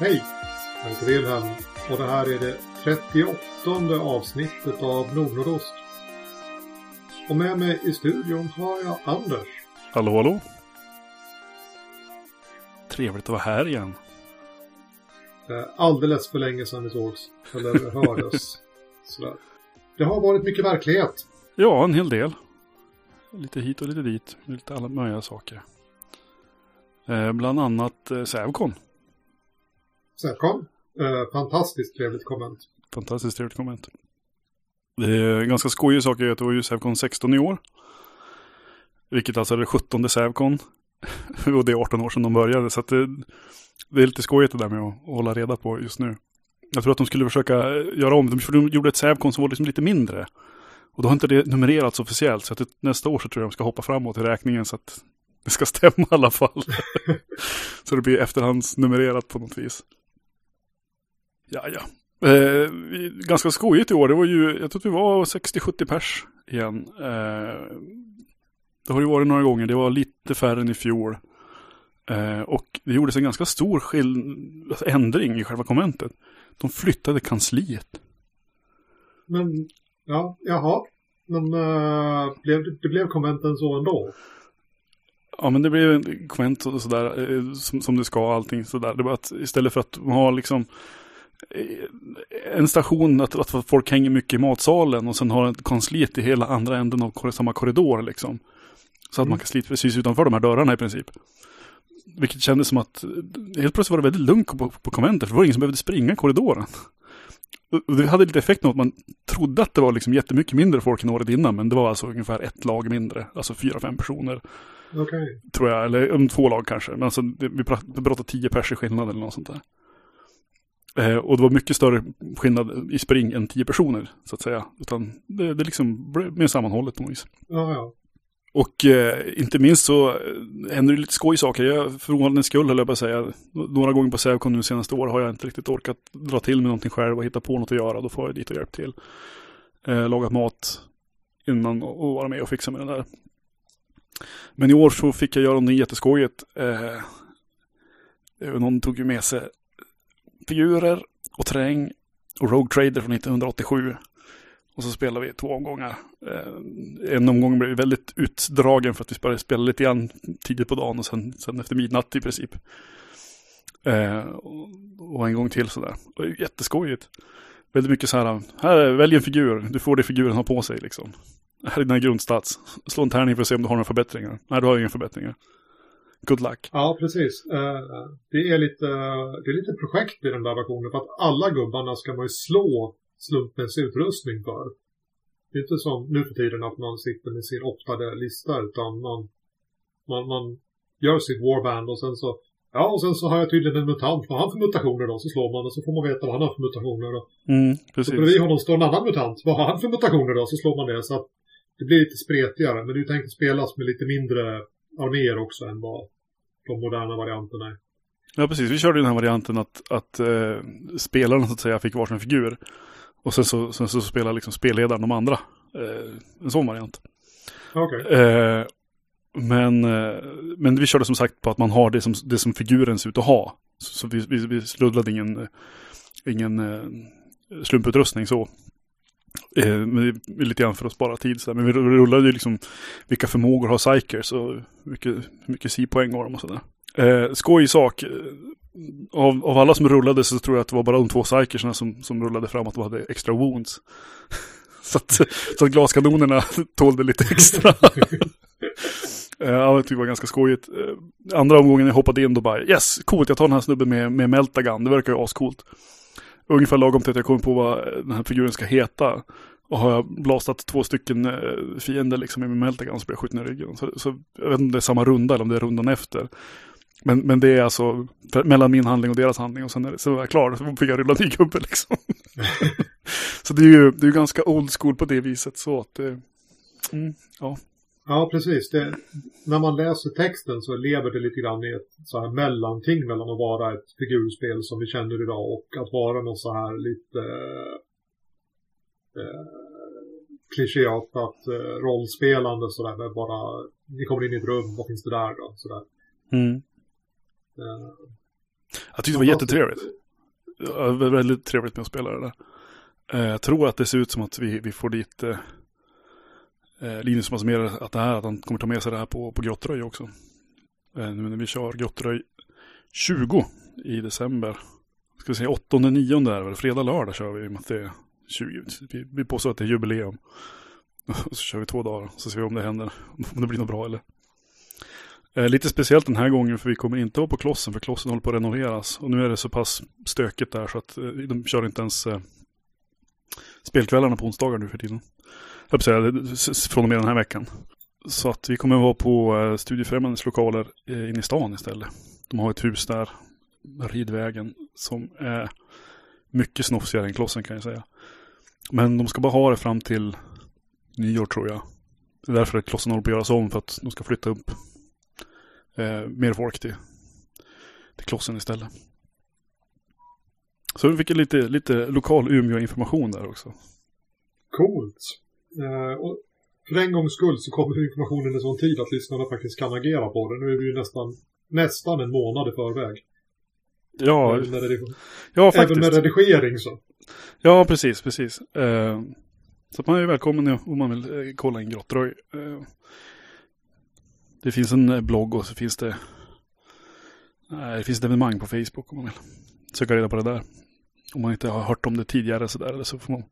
Hej! Jag heter Wilhelm och det här är det 38 avsnittet av Nordnordost. Och med mig i studion har jag Anders. Hallå, hallå. Trevligt att vara här igen. Alldeles för länge sedan vi sågs, eller hördes. Sådär. Det har varit mycket verklighet. Ja, en hel del. Lite hit och lite dit. Lite alla möjliga saker. Eh, bland annat eh, Sävcon. Sävcon. Eh, fantastiskt trevligt komment. Fantastiskt trevligt komment. Det är ganska skojig sak att det var ju Sävcon 16 i år. Vilket alltså är det 17 Sävcon. och det är 18 år sedan de började. Så att det, det är lite skojigt det där med att hålla reda på just nu. Jag tror att de skulle försöka eh, göra om. De gjorde ett Sävcon som var liksom lite mindre. Och då har inte det numrerats officiellt. Så att nästa år så tror jag de ska hoppa framåt i räkningen. Så att det ska stämma i alla fall. så det blir efterhandsnumrerat på något vis. Ja, ja. Eh, ganska skojigt i år. Det var ju, jag tror att vi var 60-70 pers igen. Eh, det har ju varit några gånger. Det var lite färre än i fjol. Eh, och det gjordes en ganska stor skill- alltså ändring i själva konventet. De flyttade kansliet. Men, ja, jaha. Men uh, blev, det blev konventen så ändå? Ja, men det blev en konvent och sådär, eh, som, som det ska allting sådär. Det var att istället för att ha liksom en station att, att folk hänger mycket i matsalen och sen har ett kansliet i hela andra änden av samma korridor liksom. Så att mm. man kan slita precis utanför de här dörrarna i princip. Vilket kändes som att helt plötsligt var det väldigt lugnt på, på konventet. För det var ingen som behövde springa i korridoren. Och det hade lite effekt av att man trodde att det var liksom jättemycket mindre folk än året innan. Men det var alltså ungefär ett lag mindre. Alltså fyra, fem personer. Okay. Tror jag, eller um, två lag kanske. Men alltså vi pratar tio pers i skillnad eller något sånt där. Eh, och det var mycket större skillnad i spring än tio personer, så att säga. Utan det, det liksom blev mer sammanhållet på något vis. Ja, ja. Och eh, inte minst så händer det lite skojsaker. Jag, för ovanlighetens skull höll jag på att säga. Några gånger på Sävcon nu senaste år har jag inte riktigt orkat dra till med någonting själv och hitta på något att göra. Då får jag dit och hjälpa till. Eh, lagat mat innan och vara med och fixa med det där. Men i år så fick jag göra någonting jätteskojigt. Eh, någon tog ju med sig figurer och terräng och Rogue Trader från 1987. Och så spelade vi två omgångar. Eh, en omgång blev väldigt utdragen för att vi började spela lite grann tidigt på dagen och sen, sen efter midnatt i princip. Eh, och en gång till sådär. Och det är jätteskojigt. Väldigt mycket så här, här välj en figur, du får det figuren har på sig liksom. Här är dina grundstats. Slå en tärning för att se om du har några förbättringar. Nej, du har inga förbättringar. Good luck. Ja, precis. Det är lite, det är lite projekt i den där versionen. För att alla gubbarna ska man ju slå slumpmässig utrustning för. Det är inte som nu för tiden att man sitter med sin optade lista utan man, man, man gör sitt warband och sen så Ja, och sen så har jag tydligen en mutant. Vad har han för mutationer då? Så slår man och så får man veta vad han har för mutationer. Då. Mm, precis. Så bredvid honom står en annan mutant. Vad har han för mutationer då? Så slår man det. Så att det blir lite spretigare. Men det är tänkt att spelas med lite mindre arméer också än vad de moderna varianterna är. Ja, precis. Vi körde den här varianten att, att eh, spelarna så att säga fick varsin figur. Och sen så, sen så spelar liksom spelledaren de andra. Eh, en sån variant. Okay. Eh, men, eh, men vi körde som sagt på att man har det som, det som figuren ser ut att ha. Så, så vi, vi, vi sluddade ingen, ingen eh, slumputrustning så. Eh, men det är lite grann för att spara tid. Så Men vi rullade ju liksom vilka förmågor har Psykers och mycket, mycket C-poäng har de och sådär. Eh, skoj sak eh, av, av alla som rullade så tror jag att det var bara de två psykersna som, som rullade fram att de hade extra wounds. så, att, så att glaskanonerna tålde lite extra. Eh, ja, jag tyckte det var ganska skojigt. Eh, andra omgången jag hoppade in då bara, yes, coolt, jag tar den här snubben med, med Meltagan, det verkar ju ascoolt. Ungefär lagom till att jag kommer på vad den här figuren ska heta. Och har jag blastat två stycken eh, fiender liksom med Meltagun så blir jag skjuten i ryggen. Så, så jag vet inte om det är samma runda eller om det är rundan efter. Men, men det är alltså mellan min handling och deras handling och sen är det, så är jag klar. Så fick jag rulla ny gubbe liksom. så det är ju det är ganska old school på det viset. Så att det, mm, ja. Ja, precis. Det, när man läser texten så lever det lite grann i ett så här mellanting mellan att vara ett figurspel som vi känner idag och att vara något så här lite eh, klichéartat eh, rollspelande sådär med bara, ni kommer in i ett rum, vad finns det där då? Sådär. Mm. Eh, Jag tyckte det var jättetrevligt. Ja, väldigt trevligt med att spela det där. Eh, jag tror att det ser ut som att vi, vi får dit eh, Linus Linus massmerar att det här, att han kommer ta med sig det här på, på Grottröj också. Eh, nu när vi kör Grottröj 20 i december. Ska vi säga 8-9? där, väl fredag, lördag kör vi med att det 20. Vi, vi påstår att det är jubileum. Och så kör vi två dagar, så ser vi om det händer. Om det blir något bra eller. Eh, lite speciellt den här gången för vi kommer inte vara på Klossen för Klossen håller på att renoveras. Och nu är det så pass stökigt där så att eh, de kör inte ens eh, spelkvällarna på onsdagar nu för tiden. Jag säga, från och med den här veckan. Så att vi kommer att vara på eh, Studiefrämjandets lokaler eh, inne i stan istället. De har ett hus där, Ridvägen, som är mycket snofsigare än Klossen kan jag säga. Men de ska bara ha det fram till nyår tror jag. Det är därför att Klossen håller på att göras om för att de ska flytta upp eh, mer folk till, till Klossen istället. Så vi fick lite, lite lokal Umeå-information där också. Coolt. Eh, och för en gångs skull så kommer informationen i sån tid att lyssnarna faktiskt kan agera på det. Nu är vi ju nästan, nästan en månad i förväg. Ja, Även med, ja faktiskt. Även med redigering så. Ja, precis, precis. Eh, så man är välkommen om man vill eh, kolla in Grottröj. Det finns en blogg och så finns det, nej, det finns ett evenemang på Facebook om man vill söka reda på det där. Om man inte har hört om det tidigare så där, eller så får man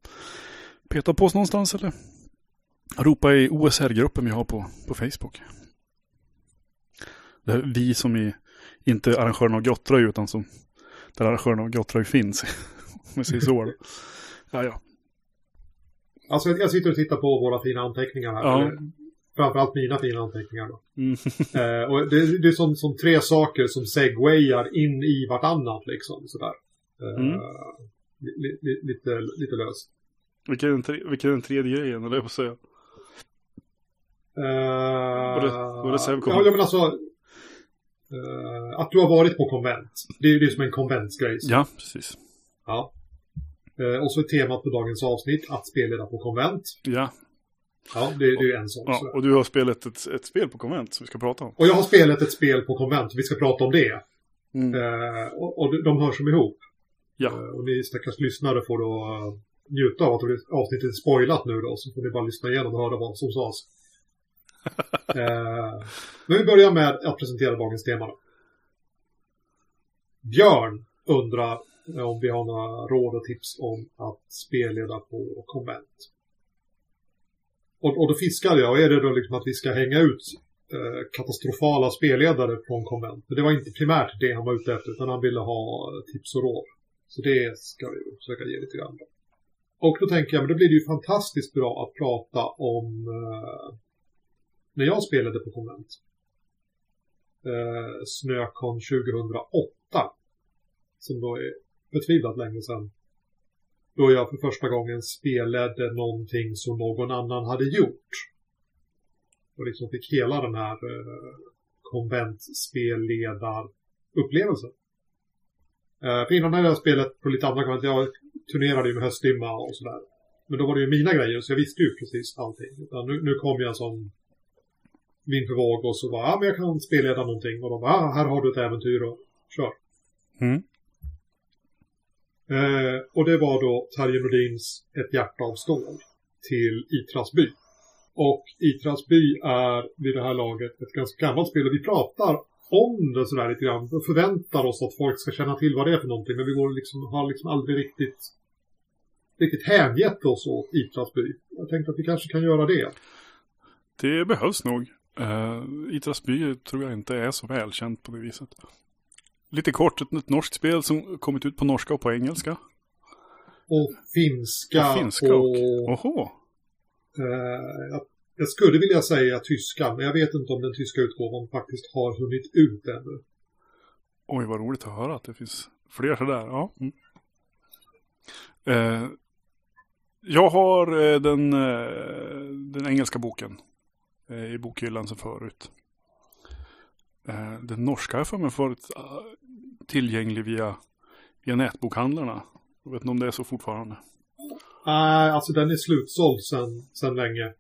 peta på oss någonstans eller ropa i OSR-gruppen vi har på, på Facebook. Det är vi som är inte arrangörerna av Grottröj utan som där arrangörerna av Grottröj finns. Om vi säger så. ja, ja. Alltså jag sitter och tittar på våra fina anteckningar här. Ja. Framförallt mina fina anteckningar då. Mm. eh, och det, det är som, som, tre saker som segwayar in i vartannat liksom. Sådär. Eh, mm. li, li, lite, lite löst. Vilken är den, tre, vilken är den tredje grejen, eller jag säga? Uh, det, det? Ja, men alltså. Uh, att du har varit på konvent. Det är ju det som en konventsgrej. Ja, precis. Ja. Uh, och så är temat på dagens avsnitt att spelleda på konvent. Ja. Ja, det, det är ju en sån. Ja, och du har spelat ett, ett spel på konvent som vi ska prata om. Och jag har spelat ett spel på konvent. Vi ska prata om det. Mm. Uh, och, och de hör som ihop. Ja. och ni stackars lyssnare får då njuta av att avsnittet är spoilat nu då. Så får ni bara lyssna igenom och höra vad som sades. eh, men vi börjar med att presentera dagens tema. Då. Björn undrar om vi har några råd och tips om att spelleda på konvent. Och, och då fiskade jag, är det då liksom att vi ska hänga ut eh, katastrofala spelledare från konvent? Men det var inte primärt det han var ute efter, utan han ville ha tips och råd. Så det ska vi försöka ge lite grann. Och då tänker jag, men då blir det ju fantastiskt bra att prata om eh, när jag spelade på konvent. Eh, Snökon 2008. Som då är förtvivlat länge sedan. Då jag för första gången spelade någonting som någon annan hade gjort. Och liksom fick hela den här eh, konventspelledarupplevelsen. Eh, för innan hade jag spelat på lite andra konvent. Jag turnerade ju med höstdimma och sådär. Men då var det ju mina grejer så jag visste ju precis allting. Utan nu, nu kom jag som vind för våg och så var ja men jag kan spelleda någonting. Och de bara, ah, här har du ett äventyr och kör. Mm. Eh, och det var då Terje Nordins Ett hjärta av stål till Itras by. Och Itras by är vid det här laget ett ganska gammalt spel och vi pratar om det sådär lite grann och förväntar oss att folk ska känna till vad det är för någonting. Men vi går liksom, har liksom aldrig riktigt, riktigt hängett oss åt Itras by. Jag tänkte att vi kanske kan göra det. Det behövs nog. Uh, Itras by tror jag inte är så välkänt på det viset. Lite kort, ett, ett norskt spel som kommit ut på norska och på engelska. Och finska. Och finska och... Oho. Uh, jag, jag skulle vilja säga tyska, men jag vet inte om den tyska utgåvan faktiskt har hunnit ut ännu. Oj, vad roligt att höra att det finns fler sådär. Ja. Mm. Uh, jag har uh, den, den engelska boken Eh, i bokhyllan som förut. Eh, den norska har jag för mig varit eh, tillgänglig via, via nätbokhandlarna. Jag vet inte om det är så fortfarande. Nej, alltså den är slutsåld sedan sen länge.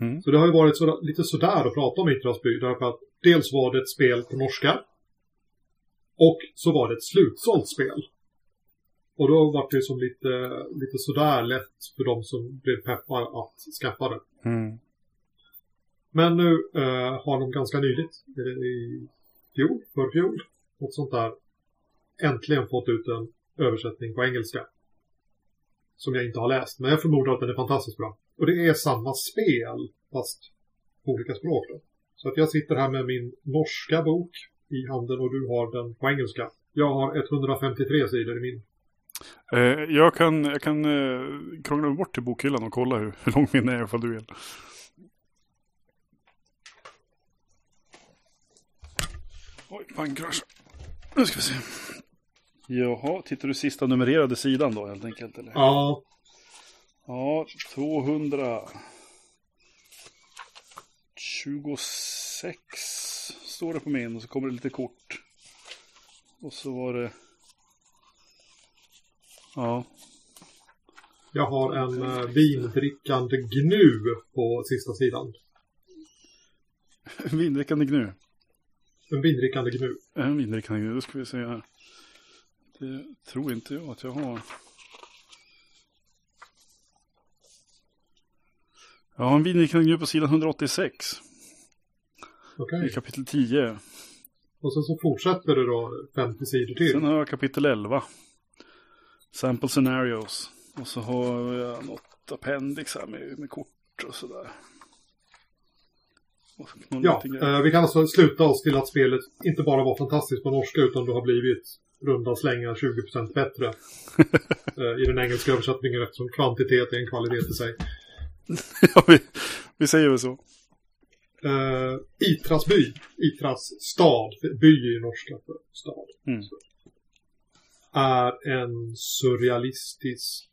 Mm. Så det har ju varit så, lite sådär att prata om Yttrasby. Därför att dels var det ett spel på norska. Och så var det ett slutsålt spel. Och då var det som lite, lite sådär lätt för de som blev peppar att skaffa det. Mm. Men nu eh, har de ganska nyligt, i fjol, för fjol, något sånt där, äntligen fått ut en översättning på engelska. Som jag inte har läst, men jag förmodar att den är fantastiskt bra. Och det är samma spel, fast på olika språk då. Så att jag sitter här med min norska bok i handen och du har den på engelska. Jag har 153 sidor i min. Eh, jag kan, jag kan eh, krångla mig bort till bokhyllan och kolla hur, hur lång min är ifall du vill. Oj, bankkrasch. Nu ska vi se. Jaha, tittar du sista numrerade sidan då helt enkelt? Eller? Ja, Ja, 226 står det på min och så kommer det lite kort. Och så var det... Ja, jag har en eh, vindrickande gnu på sista sidan. vindrickande gnu. En vindrickande gnu. En vindrickande gnu, då ska vi se här. Det tror inte jag att jag har. Jag har en vindrickande gnu på sidan 186 Okej. i kapitel 10. Och sen så fortsätter det då 50 sidor till. Sen har jag kapitel 11. Sample scenarios. Och så har jag något appendix här med, med kort och sådär. Och så någon Ja, eh, vi kan alltså sluta oss till att spelet inte bara var fantastiskt på norska utan det har blivit runda slängar 20% bättre eh, i den engelska översättningen eftersom kvantitet är en kvalitet i sig. ja, vi, vi säger väl så. Uh, Itras by, Itras stad, by ju norska för stad. Mm. Är en surrealistisk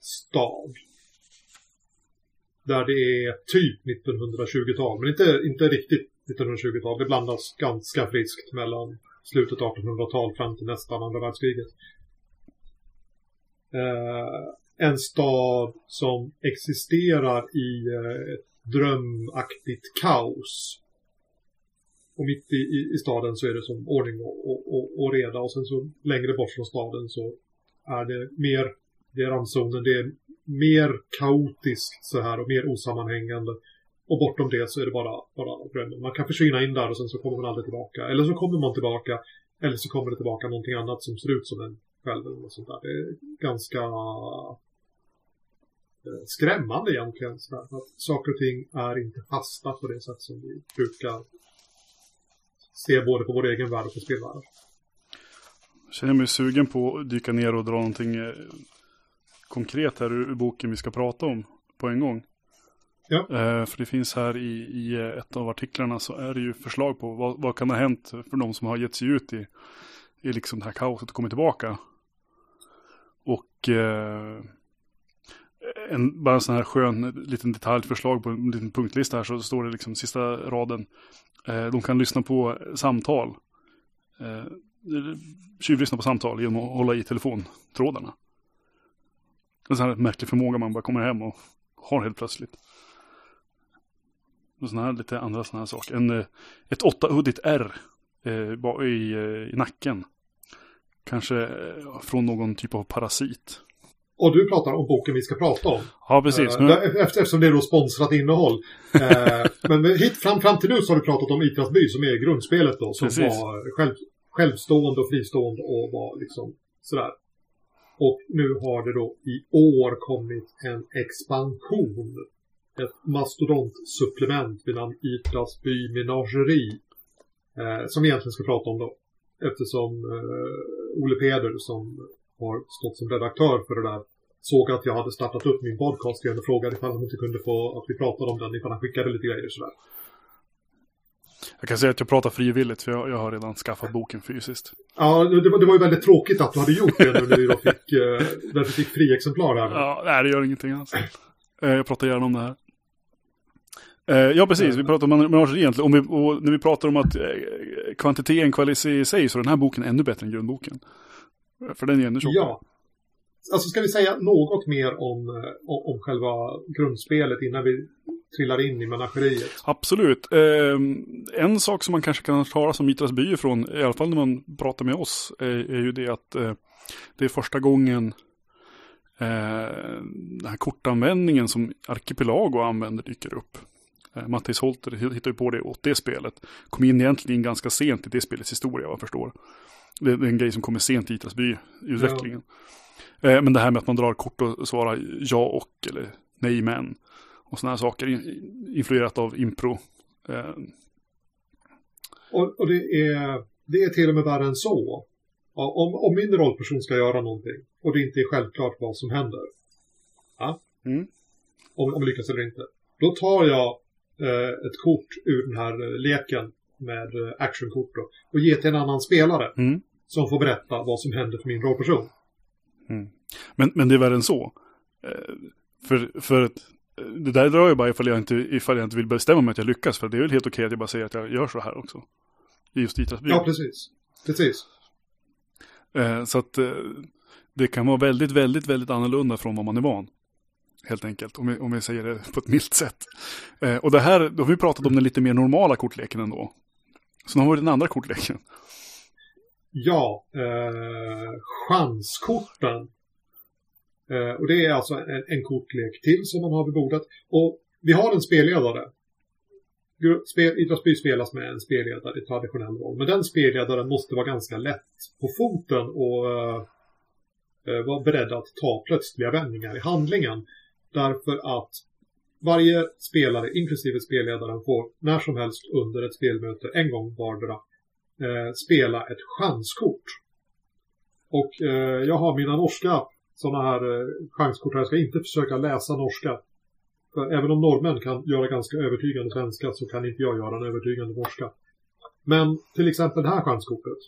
stad. Där det är typ 1920-tal, men inte, inte riktigt 1920-tal. Det blandas ganska friskt mellan slutet av 1800-tal fram till nästan andra världskriget. Eh, en stad som existerar i eh, ett drömaktigt kaos. Och mitt i, i, i staden så är det som ordning och, och, och, och reda och sen så längre bort från staden så är det mer, det är randzonen, det är mer kaotiskt så här och mer osammanhängande. Och bortom det så är det bara, bara drömmen. Man kan försvinna in där och sen så kommer man aldrig tillbaka. Eller så kommer man tillbaka. Eller så kommer det tillbaka någonting annat som ser ut som en själv eller något sånt där. Det är ganska eh, skrämmande egentligen. Så. Att saker och ting är inte fasta på det sätt som vi brukar se både på vår egen värld och på spelvärlden. Känner mig sugen på att dyka ner och dra någonting eh, konkret här ur, ur boken vi ska prata om på en gång. Ja. Eh, för det finns här i, i eh, ett av artiklarna så är det ju förslag på vad, vad kan ha hänt för de som har gett sig ut i, i liksom det här kaoset och kommit tillbaka. Och eh, en, bara en sån här skön liten detaljförslag på en liten punktlista här så står det liksom sista raden. Eh, de kan lyssna på samtal. Eh, tjuvlyssna på samtal genom att hålla i telefontrådarna. En sån här märklig förmåga man bara kommer hem och har helt plötsligt. Och såna här lite andra sådana här saker. En, eh, ett åttahuddigt R eh, i, eh, i nacken. Kanske eh, från någon typ av parasit. Och du pratar om boken vi ska prata om. Ja, precis. Eh, Nu, Eftersom det är då sponsrat innehåll. Eh, men hit, fram, fram till nu så har du pratat om Itras by som är grundspelet då. Som Precis. var själv, självstående och fristående och var liksom sådär. Och nu har det då i år kommit en expansion. Ett mastodontsupplement vid namn Itras by Menagerie. Eh, som vi egentligen ska prata om då. Eftersom eh, Ole Peder som har stått som redaktör för det där såg att jag hade startat upp min podcast igen och frågade ifall han inte kunde få att vi pratade om den ifall han skickade lite grejer sådär. jag kan säga att jag pratar frivilligt för jag, jag har redan skaffat boken fysiskt. Ja, det var, det var ju väldigt tråkigt att du hade gjort det nu när vi då fick, eh, när fick fri exemplar här. Ja, nej, det gör ingenting alls. Eh, Jag pratar gärna om det här. Eh, Ja, precis. Vi pratar om menageri egentligen. Om vi, och när vi pratar om att eh, kvantitet är en kvalitet i sig så är den här boken ännu bättre än grundboken. För den är ännu tjockare. Ja. alltså ska vi säga något mer om, eh, om, själva grundspelet innan vi trillar in i menageriet? Absolut. Eh, en sak som man kanske kan höra som Mitras by ifrån, i alla fall när man pratar med oss, är, är ju det att eh, det är första gången eh, den här kortanvändningen som Archipelago använder dyker upp. Eh, Mattis Holter hittade ju på det åt det spelet. Kom in egentligen ganska sent i det spelets historia, vad jag förstår. Det är en grej som kommer sent i Itras by-utvecklingen. Ja. Eh, men det här med att man drar kort och svarar ja och eller nej men. Och sådana här saker, influerat av impro. Eh. Och, och, det, är, det är till och med värre än så. Om, om min rollperson ska göra någonting och det inte är självklart vad som händer. Ja? Mm. Om, om lyckas eller inte. Då tar jag eh, ett kort ur den här eh, leken med actionkort då, och ger till en annan spelare. Mm. Som får berätta vad som händer för min rollperson. Mm. Men, men det är värre än så. Eh, för, för eh, det där drar jag bara ifall jag, inte, ifall jag inte vill bestämma mig att jag lyckas. För det är väl helt okej att jag bara säger att jag gör så här också. I just Itrasbyn. Ja, precis. Precis. Eh, så att det kan vara väldigt, väldigt, väldigt annorlunda från vad man är van. Helt enkelt, om vi, om vi säger det på ett milt sätt. Och det här, då har vi pratat om den lite mer normala kortleken ändå. Så nu har vi den andra kortleken. Ja, eh, chanskorten. Eh, och det är alltså en, en, kortlek till som man har vid bordet. Och vi har en spelledare. Spel, Idrottsby spelas med en spelledare i traditionell roll. Men den spelledaren måste vara ganska lätt på foten och eh, eh, vara beredd att ta plötsliga vändningar i handlingen. Därför att varje spelare, inklusive spelledaren, får när som helst under ett spelmöte en gång vardera eh, spela ett chanskort. Och eh, jag har mina norska sådana här eh, chanskort här. Jag ska inte försöka läsa norska. För även om norrmän kan göra ganska övertygande svenska så kan inte jag göra en övertygande norska. Men till exempel det här chanskortet.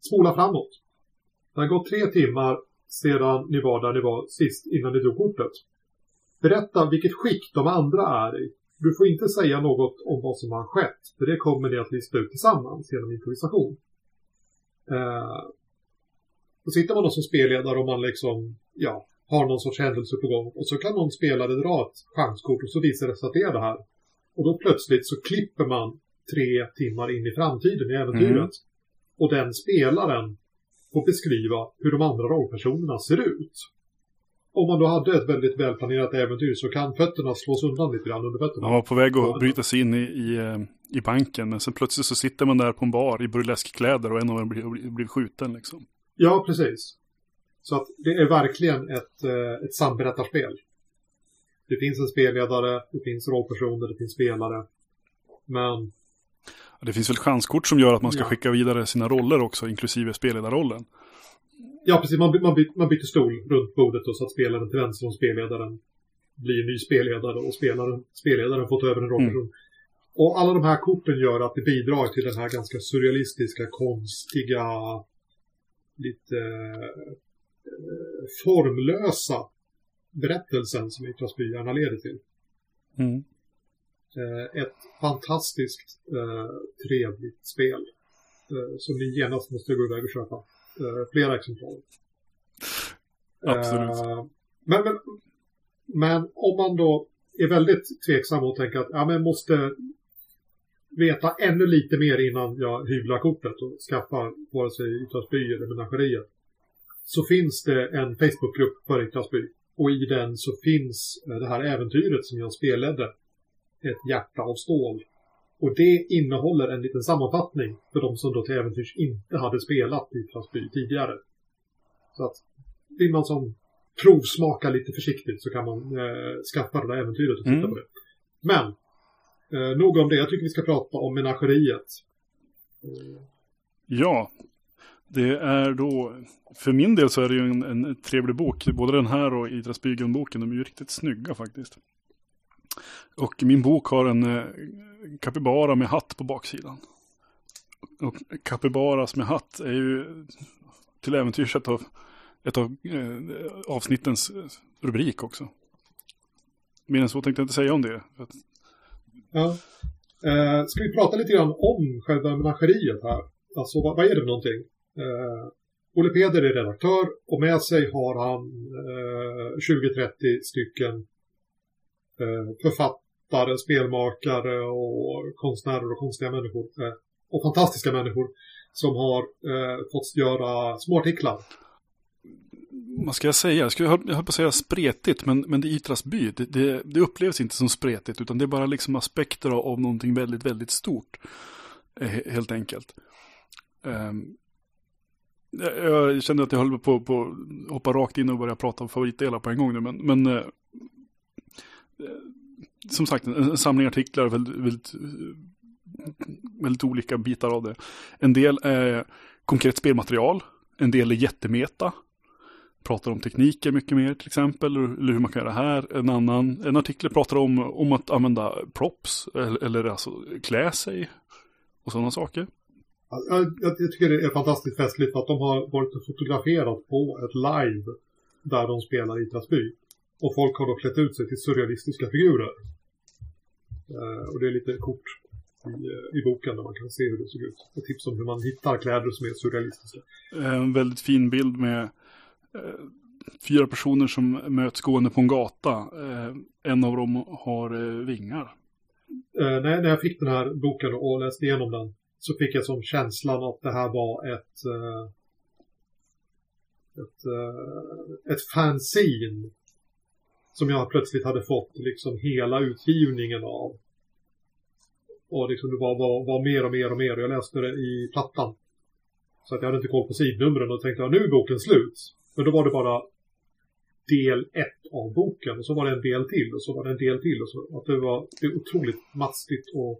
Spola framåt. Det har gått tre timmar sedan ni var där ni var sist innan ni drog kortet. Berätta vilket skick de andra är i. Du får inte säga något om vad som har skett, för det kommer ni att lista ut tillsammans genom improvisation. Eh, då sitter man då som spelledare och man liksom, ja, har någon sorts händelse på gång. Och så kan någon spelare dra ett chanskort och så visar det sig att det är det här. Och då plötsligt så klipper man tre timmar in i framtiden i äventyret. Mm. Och den spelaren får beskriva hur de andra rollpersonerna ser ut om man då hade ett väldigt välplanerat äventyr så kan fötterna slås undan lite grann under fötterna. Man var på väg att bryta sig in i, i, eh, i banken, men sen plötsligt så sitter man där på en bar i burleskkläder och en av dem blir, blir skjuten liksom. Ja, precis. Så att det är verkligen ett, eh, ett samberättarspel. Det finns en spelledare, det finns rollpersoner, det finns spelare. Men... Det finns väl chanskort som gör att man ska ja. skicka vidare sina roller också, inklusive spelledarrollen. Ja, precis. Man, man, byter, man byter stol runt bordet och så att spelaren till vänster om spelledaren blir ny spelledare och spelaren, spelledaren får ta över en rollperson. Mm. Och alla de här korten gör att det bidrar till den här ganska surrealistiska, konstiga, lite eh, formlösa berättelsen som Yttrasby gärna leder till. Mm. Eh, ett fantastiskt eh, trevligt spel eh, som ni genast måste gå iväg och köpa flera exemplar. Absolut. Uh, men, men, men om man då är väldigt tveksam och tänker att ja, men måste veta ännu lite mer innan jag hyvlar kortet och skaffar vare sig Yttrasby eller Menageriet. Så finns det en Facebookgrupp för Yttrasby. Och i den så finns det här äventyret som jag spelade. Ett hjärta av stål. Och det innehåller en liten sammanfattning för de som då till äventyrs inte hade spelat i Trasby tidigare. Så att vill man som provsmaka lite försiktigt så kan man eh, skaffa det där äventyret och titta mm. på det. Men, eh, nog om det. Jag tycker vi ska prata om menageriet. Mm. Ja, det är då, för min del så är det ju en, en trevlig bok. Både den här och Idras boken de är ju riktigt snygga faktiskt. Och min bok har en eh, kapybara kapibara med hatt på baksidan. Och kapibaras med hatt är ju till äventyrs ett av, ett av eh, avsnittens eh, rubrik också. Mer än så tänkte jag inte säga om det. Ja. Eh, ska vi prata lite grann om själva menageriet här? Alltså vad, vad är det för någonting? Eh, Olle Peder är redaktör och med sig har han eh, 20-30 stycken Eh, författare, spelmakare och konstnärer och konstiga människor. Eh, och fantastiska människor som har eh, fått göra små artiklar. Vad ska jag säga? Jag, skulle, jag höll på att säga spretigt, men, men det är Ytras by. Det, det, det, upplevs inte som spretigt, utan det är bara liksom aspekter av, av någonting väldigt, väldigt stort. Helt enkelt. Um, jag kände att jag höll på att hoppa rakt in och börja prata om favoritdelar på en gång nu, men, men som sagt, en, samling artiklar, väldigt, väldigt, väldigt olika bitar av det. En del är konkret spelmaterial, en del är jättemeta, pratar om tekniker mycket mer till exempel, eller hur man kan göra här. En annan, en artikel pratar om, om att använda props, eller, eller alltså klä sig och sådana saker. Jag, jag, tycker det är fantastiskt festligt att de har varit och fotograferat på ett live där de spelar i Trasby. Och folk har då klätt ut sig till surrealistiska figurer. Uh, och det är lite kort i, uh, i boken där man kan se hur det ser ut. Ett tips om hur man hittar kläder som är surrealistiska. En väldigt fin bild med uh, fyra personer som möts gående på en gata. en av dem har vingar. när, när jag fick den här boken och läste igenom den så fick jag som känslan att det här var ett ett, ett fanzine som jag plötsligt hade fått liksom hela utgivningen av. Och liksom det var, var, var mer och mer och mer. Jag läste det i plattan. Så att jag hade inte koll på sidnumren och tänkte att nu är boken slut. Men då var det bara del ett av boken och så var det en del till och så var det en del till och så. Att det var det är otroligt mastigt och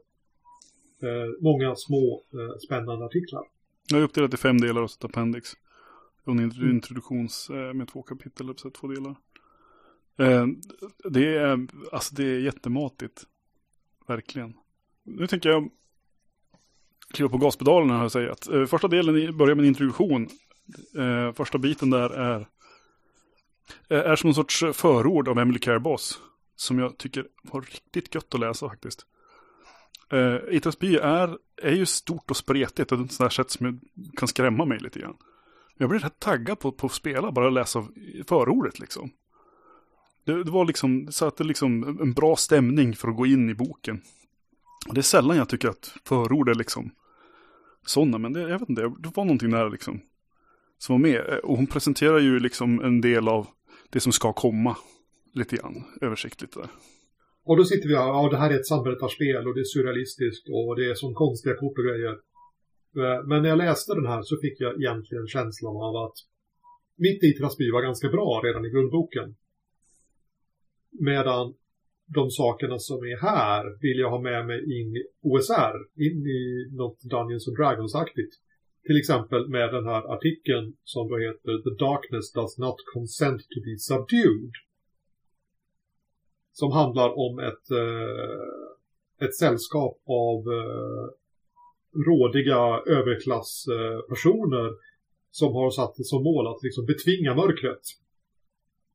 eh, många små eh, spännande artiklar. Jag är uppdelat i fem delar och så ett appendix. Och en introduktions eh, med två kapitel, så två delar. Eh, det, är, alltså det är jättematigt. Verkligen. Nu tänker jag kliva på gaspedalen här och säga att eh, första delen börjar med en introduktion. Eh, första biten där är är som en sorts förord av Emily Careboss. Som jag tycker var riktigt gött att läsa faktiskt. Uh, Itas by är, är ju stort och spretigt och det är ett sånt sätt som kan skrämma mig lite grann. Jag blir rätt taggad på, på att spela, bara läsa förordet liksom. Det, det var liksom, det satte liksom en bra stämning för att gå in i boken. Det är sällan jag tycker att förord är liksom sådana, men det, jag vet inte, det var någonting där liksom. Som var med. Och hon presenterar ju liksom en del av det som ska komma. Lite grann, översiktligt där. Och då sitter vi här, ja det här är ett samberättarspel och det är surrealistiskt och det är som konstiga kort och grejer. Eh, men när jag läste den här så fick jag egentligen känslan av att mitt i Trasby var ganska bra redan i grundboken. Medan de sakerna som är här vill jag ha med mig in i OSR, in i något Dungeons and Dragons-aktigt. Till exempel med den här artikeln som då heter The Darkness Does Not Consent to be Subdued. Som handlar om ett, eh, ett sällskap av eh, rådiga överklasspersoner som har satt som mål att liksom betvinga mörkret.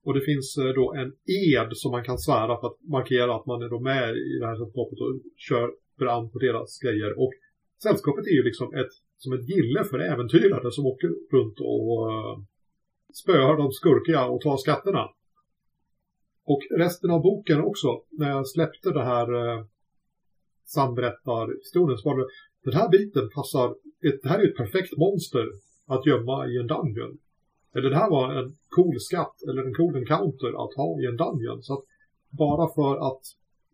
Och det finns eh, då en ed som man kan svära för att markera att man är då med i det här sällskapet och kör fram på deras grejer. Och sällskapet är ju liksom ett, som ett gille för äventyrare som åker runt och uh, spöar de skurkiga och tar skatterna. Och resten av boken också, när jag släppte det här eh, samberättarhistorien så var det den här biten passar, det här är ett perfekt monster att gömma i en dungeon. Eller det här var en cool skatt eller en cool encounter att ha i en dungeon. Så att bara för att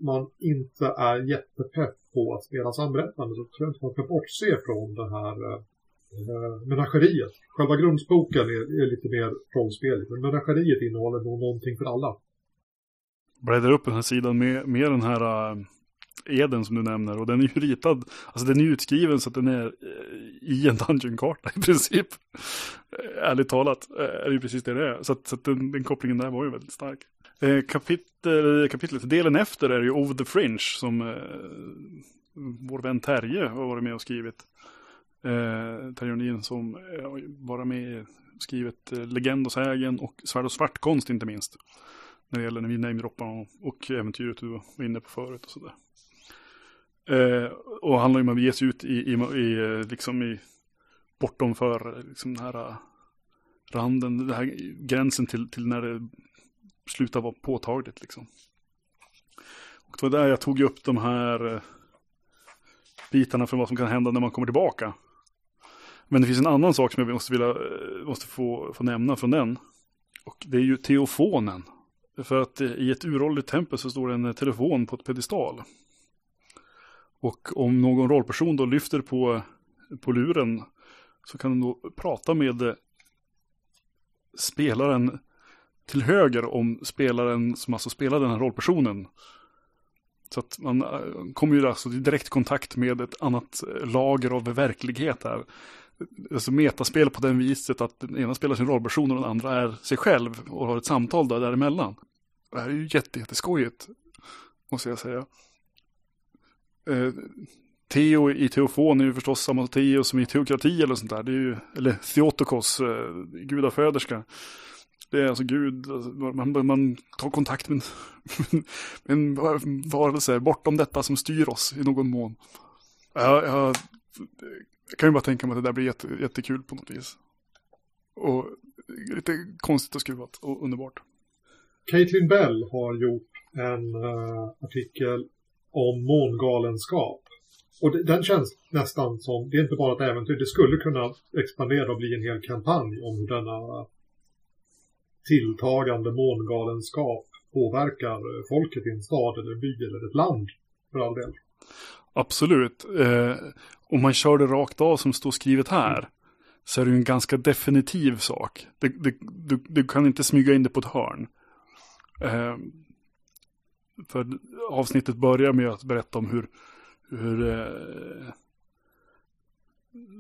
man inte är jättepepp på att spela samberättande så tror jag inte man ska bortse från det här eh, menageriet. Själva grundboken är, är lite mer rollspel, men menageriet innehåller nog någonting för alla bläddrar upp den här sidan med, med den här eh, eden som du nämner. Och den är ju ritad, alltså den är utskriven så att den är eh, i en dungeon-karta i princip. Eh, ärligt talat eh, är det ju precis det det är. Så, att, så att den, den, kopplingen där var ju väldigt stark. Kapitel, kapitlet, delen efter är ju Over the Fringe som vår vän Terje har varit med och skrivit. Eh, Terje Nien som har var med och skrivit eh, Legend och sägen och Svärd och svartkonst inte minst när det gäller när vi namedroppar och, och äventyret du var inne på förut och sådär. Eh, och handlar ju om att ge sig ut i, i, i, liksom i bortom för liksom den här eh, randen, Den här gränsen till, till när det slutar vara påtagligt liksom. Och det var där jag tog upp de här eh, bitarna för vad som kan hända när man kommer tillbaka. Men det finns en annan sak som jag måste, vilja, eh, måste få, få nämna från den. Och det är ju teofonen. För att i ett uråldrigt tempel så står det en telefon på ett pedestal. Och om någon rollperson då lyfter på, på luren så kan den då prata med eh, spelaren till höger om spelaren som alltså spelar den här rollpersonen. Så att man eh, kommer ju alltså i direkt kontakt med ett annat eh, lager av verklighet här. Alltså metaspel på den viset att den ena spelar sin rollperson och den andra är sig själv och har ett samtal där däremellan. Det här är ju jätte, jätteskojigt, måste jag säga. Eh, Teo i Teofon är ju förstås samma Teo som i teokrati eller sånt där. Det är ju, eller Theotokos, eh, gudaföderska. Det är alltså Gud, alltså, man, man tar kontakt med, med en varelse bortom detta som styr oss i någon mån. Jag, jag, jag kan ju bara tänka mig att det där blir jätte, jättekul på något vis. Och lite konstigt och skruvat och underbart. Caitlin Bell har gjort en uh, artikel om mångalenskap. Och det, den känns nästan som, det är inte bara ett äventyr, det skulle kunna expandera och bli en hel kampanj om hur denna tilltagande mångalenskap påverkar eh, folket i en stad eller en by eller ett land för all del. Absolut. Eh, om man kör det rakt av som står skrivet här mm. så är det ju en ganska definitiv sak. Det, det, du, du, kan inte smyga in det på ett hörn. Eh, för avsnittet börjar med att berätta om hur, hur eh,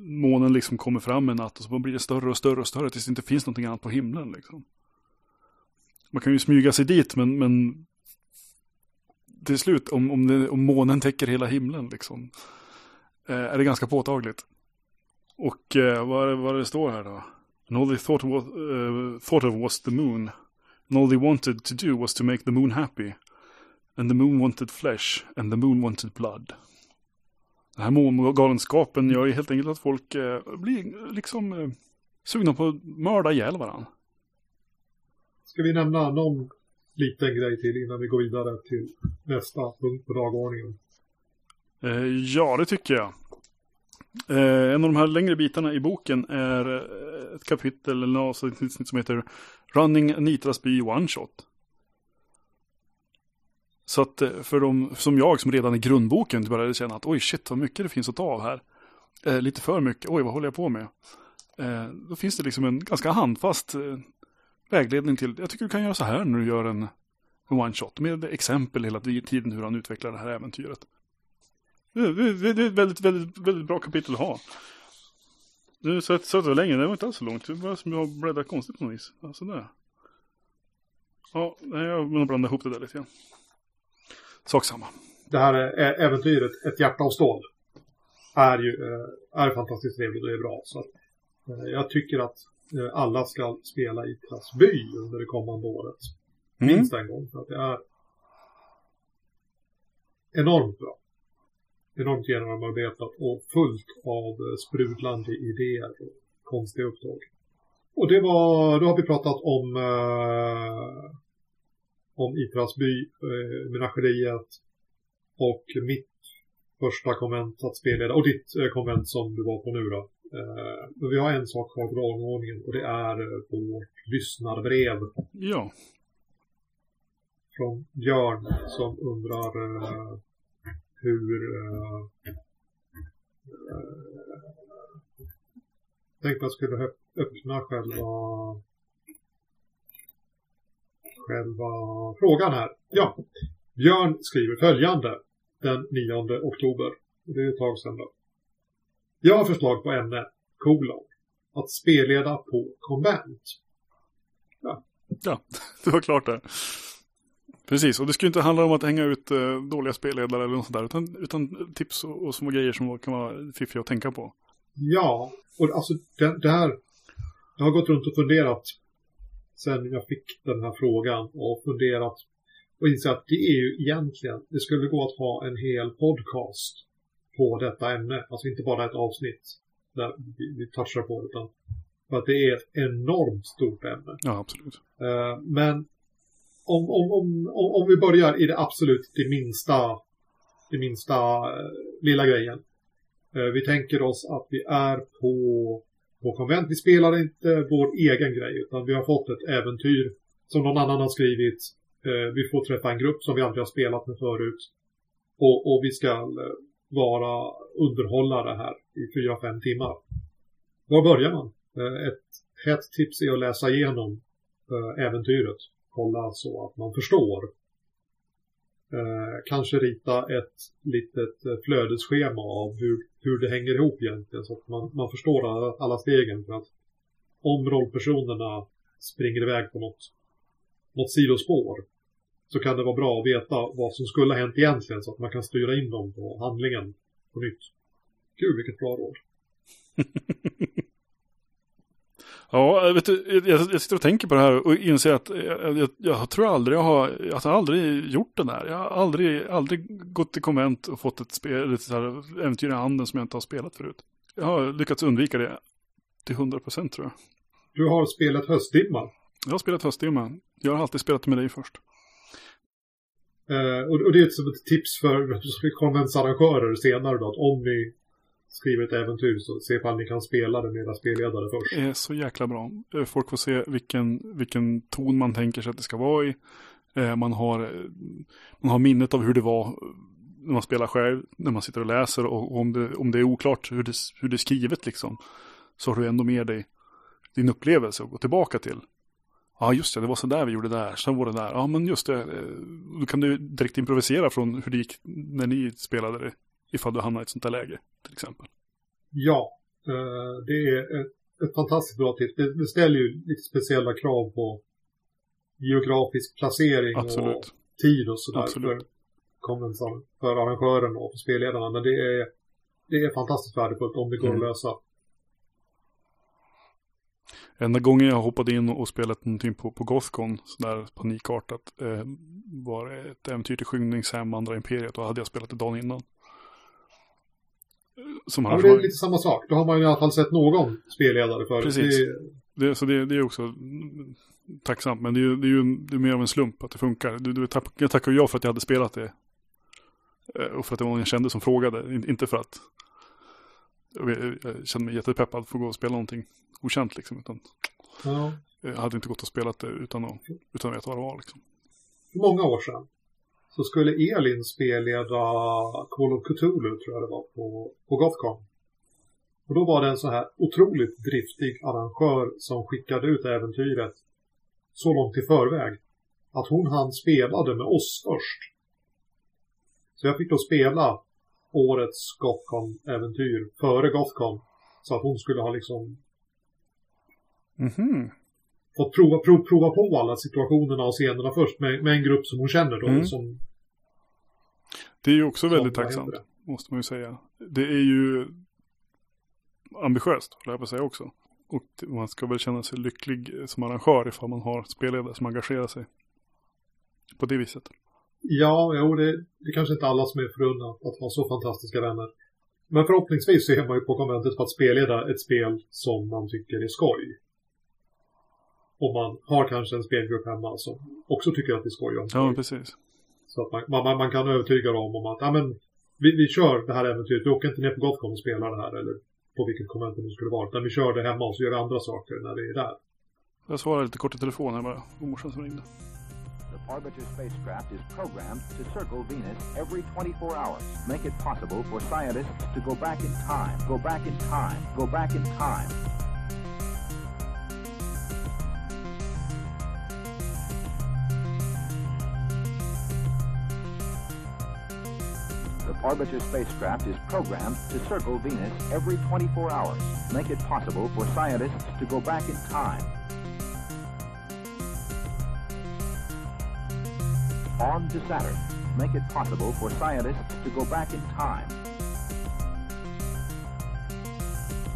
månen liksom kommer fram en natt och så blir det större och större och större tills det inte finns någonting annat på himlen. Liksom. Man kan ju smyga sig dit men, men till slut om, om, det, om månen täcker hela himlen liksom eh, är det ganska påtagligt. Och eh, vad, vad det står här då? And all they thought, was, uh, eh, thought of was the moon. And all they wanted to do was to make the moon happy. And the moon wanted flesh and the moon wanted blood. Den här mångalenskapen gör ju helt enkelt att folk eh, blir liksom eh, sugna på att mörda ihjäl varandra. Ska vi nämna någon liten grej till innan vi går vidare till nästa punkt på dagordningen? Eh, ja, det tycker jag. Eh, en av de här längre bitarna i boken är eh, ett kapitel eller något som heter Running Nitras by One Shot. Så att eh, för de som jag som redan i grundboken började känna att oj shit vad mycket det finns att ta av här. Eh, lite för mycket, oj vad håller jag på med? Eh, då finns det liksom en ganska handfast eh, vägledning till, jag tycker du kan göra så här när du gör en, en one shot med exempel hela tiden hur han utvecklar det här äventyret. Det, det, det är ett väldigt, väldigt, väldigt bra kapitel att ha. Du satt så det länge, det var inte alls så långt. Det var som jag bläddrar konstigt på något vis. Ja, sådär. Ja, jag blandar ihop det där lite grann. Sak samma. Det här äventyret, Ett hjärta av stål, är ju är fantastiskt trevligt och är bra. Så att, jag tycker att alla ska spela i Trasby under det kommande året. Mm. Minst en gång. För att det är enormt bra. Enormt genomarbetat och fullt av sprudlande idéer och konstiga uppdrag. Och det var, då har vi pratat om eh, om Itrasby, eh, menageriet och mitt första konvent att spela och ditt eh, konvent som du var på nu då. Eh, men vi har en sak kvar på dagordningen och det är eh, vårt lyssnarbrev. Ja. Från Björn som undrar eh, hur eh, eh, tänkte jag skulle öppna själva själva frågan här. Ja, Björn skriver följande den 9 oktober. Det är ett tag sedan då. Jag har förslag på ämne, kolon, att spelleda på konvent. Ja. ja, det var klart det. Precis, och det skulle inte handla om att hänga ut eh, dåliga spelledare eller något sånt där, utan, utan tips och, och små grejer som kan vara fiffiga att tänka på. Ja, och alltså det, det här, jag har gått runt och funderat sen jag fick den här frågan och funderat och insett att det är ju egentligen, det skulle gå att ha en hel podcast på detta ämne. Alltså inte bara ett avsnitt där vi, vi touchar på det, utan För att det är ett enormt stort ämne. Ja, absolut. Eh, men om, om, om, om, vi börjar i det absolut det minsta, det minsta eh, lilla grejen. Eh, vi tänker oss att vi är på, på konvent. Vi spelar inte vår egen grej utan vi har fått ett äventyr som någon annan har skrivit. Eh, vi får träffa en grupp som vi aldrig har spelat med förut. Och, och vi ska eh, vara underhållare här i fyra fem timmar. Var börjar man? Eh, ett hett tips är att läsa igenom äventyret. Kolla så att man förstår. Eh, kanske rita ett litet eh, flödesschema av hur, hur det hänger ihop egentligen. Så att man, man förstår alla, alla stegen. För att om rollpersonerna springer iväg på något, något sidospår så kan det vara bra att veta vad som skulle ha hänt egentligen så att man kan styra in dem på handlingen på nytt. Gud, vilket bra råd. Ja, vet du, jag, jag sitter och tänker på det här och inser att jag, jag, jag tror aldrig jag har, jag har aldrig gjort det där. Jag har aldrig, aldrig gått till konvent och fått ett, spel, ett så här äventyr i handen som jag inte har spelat förut. Jag har lyckats undvika det till 100 procent tror jag. Du har spelat Höstdimma. Jag har spelat Höstdimma. Jag har alltid spelat med dig först. Eh, och, och det är som ett tips för konventsarrangörer senare då, att om ni skriver ett äventyr så se ifall ni kan spela det med era spelledare först. Det är så jäkla bra. Eh, folk får se vilken, vilken ton man tänker sig att det ska vara i. Eh, man har, eh, man har minnet av hur det var när man spelar själv, när man sitter och läser och om det, om det är oklart hur det, hur det är skrivet liksom. Så har du ändå med dig din upplevelse att gå tillbaka till. Ja, just det, det var så där vi gjorde där, sen var det där. Ja, men just det, då kan du direkt improvisera från hur det gick när ni spelade det. Ifall du hamnar i ett sånt där läge, till exempel. Ja, eh, det är ett, ett fantastiskt bra tips. Det, det ställer ju lite speciella krav på geografisk placering och Absolut. tid och sådär Absolut. för, för arrangören och för spelledarna. Men det är, det är fantastiskt värdefullt om det går Mm. att lösa. Enda gången jag hoppade in och spelat någonting på, på Gothcon, sådär panikartat, eh, var ett äventyr till Skymningshem, Andra Imperiet, och hade jag spelat det dagen innan. Som Ja, men det är lite samma sak. Då har man i alla fall sett någon spelledare förut. Precis. Det, det, så det, det är också tacksamt, men det är ju det är ju det är mer av en slump att det funkar. Du, du, jag tackar ja för att jag hade spelat det. Eh, Och för att det var någon jag kände som frågade, In- inte för att jag, jag kände mig jättepeppad för att gå och spela någonting okänt liksom, utan ja. jag hade inte gått och spelat det utan att, utan att veta vad det var liksom. för många år sedan så skulle Elin spelleda Call of Cthulhu tror jag det var på, på Gothcon. Och då var det en så här otroligt driftig arrangör som skickade ut äventyret så långt i förväg att hon hann spelade med oss först. Så jag fick då spela årets Gothcon-äventyr före Gothcon. Så att hon skulle ha liksom Mhm. fått prova, prova, prova på alla situationerna och scenerna först med, med en grupp som hon känner då. Mm. Som, Det är ju också väldigt tacksamt, måste man ju säga. Det är ju ambitiöst, höll jag på att säga också. Och man ska väl känna sig lycklig som arrangör ifall man har spelledare som engagerar sig på det viset. Ja, jo, det, det kanske inte alla som är förunnat att ha så fantastiska vänner. Men förhoppningsvis så är man ju på konventet för att spelleda ett spel som man tycker är skoj. Och man har kanske en spelgrupp hemma som också tycker att det är skoj Ja, precis. Så att man, man, man kan övertyga dem om att ja, men, vi, vi kör det här äventyret. Vi åker inte ner på Gothcon och spelar det här. Eller på vilket konvent det skulle vara. Utan vi kör det hemma och så gör vi andra saker när vi är där. Jag svarar lite kort i telefon här bara. Det morsan som ringde. The Parbitter spacecraft is programmed to circle Venus every 24 hours. Make it possible for scientists to go back in time, go back in time, go back in time. The Parbitter spacecraft is programmed to circle Venus every 24 hours. Make it possible for scientists to go back in time. On to Saturn. Make it possible for scientists to go back in time.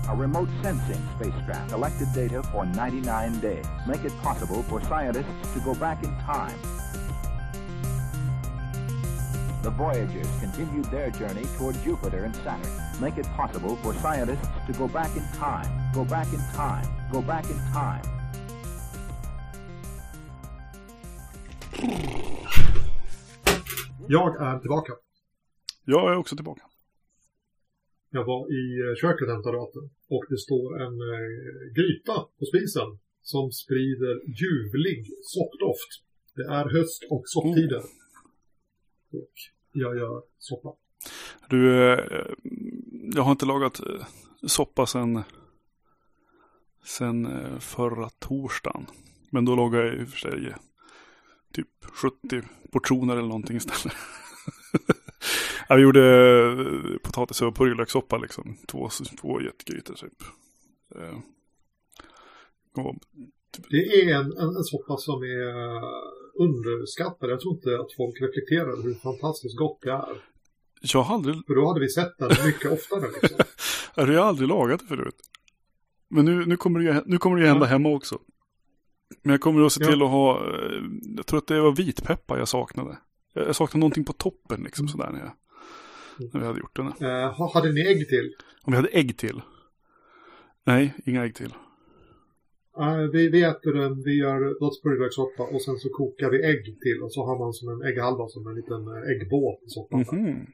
A remote sensing spacecraft collected data for 99 days. Make it possible for scientists to go back in time. The Voyagers continued their journey toward Jupiter and Saturn. Make it possible for scientists to go back in time. Go back in time. Go back in time. Jag är tillbaka. Jag är också tillbaka. Jag var i eh, köket och hämtade vatten. Och det står en eh, gryta på spisen som sprider ljuvlig soppdoft. Det är höst och sopptider. Och jag gör soppa. Du, eh, jag har inte lagat eh, soppa sen, sen eh, förra torsdagen. Men då lagade jag i och för sig typ 70 portioner eller någonting istället. ja, vi gjorde potatis och purjolökssoppa liksom. Två, två jättegrytor typ. Och, Det är en, en, en soppa som är eh, underskattad. Jag tror inte att folk reflekterar hur fantastiskt gott det är. jag har aldrig, För då hade vi sett den mycket oftare. Liksom. jag har aldrig lagat det förut. Men nu, nu kommer det nu kommer det hända Ja. hemma också. Men jag kommer att se Ja. till att ha, eh, jag tror att det var vitpeppar jag saknade. Jag saknade någonting på toppen liksom sådär när, jag, när vi hade gjort den. Ha- hade ni ägg till? Om vi hade ägg till. Nej, inga ägg till. Vi, vi äter den, vi gör dödspurjolökssoppa och sen så kokar vi ägg till. Och så har man som en ägghalva som en liten eh, äggbåt i soppan. Mhm.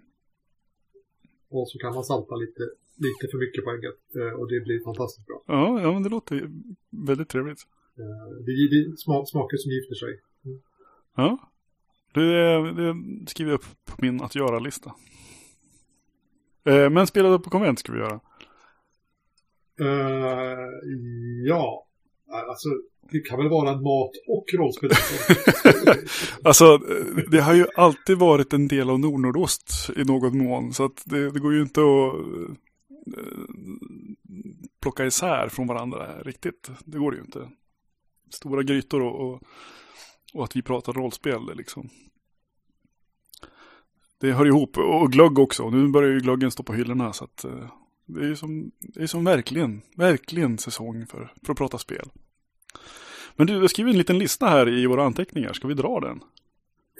Och så kan man salta lite, lite för mycket på ägget. eh, Och det blir fantastiskt bra. Ja, ja, men det låter väldigt trevligt. Eh, Det är det är sma- smaker som gifter sig. Ja, det, det skriver jag upp på min att göra-lista. Men spelade på konvent ska vi göra. Eh, ja, Eh, alltså det kan väl vara en mat och rollspel. Alltså, eh, det har ju alltid varit en del av Nordnordost i någon mån. Så att det, det går ju inte att eh, plocka isär från varandra riktigt. Det går ju inte. Stora grytor och, och, och att vi pratar rollspel liksom. Det hör ihop. Och glögg också. Nu börjar ju glöggen stå på hyllorna. Så att det är ju som, det är som verkligen, verkligen säsong för, för att prata spel. Men du, jag skriver en liten lista här i våra anteckningar. Ska vi dra den?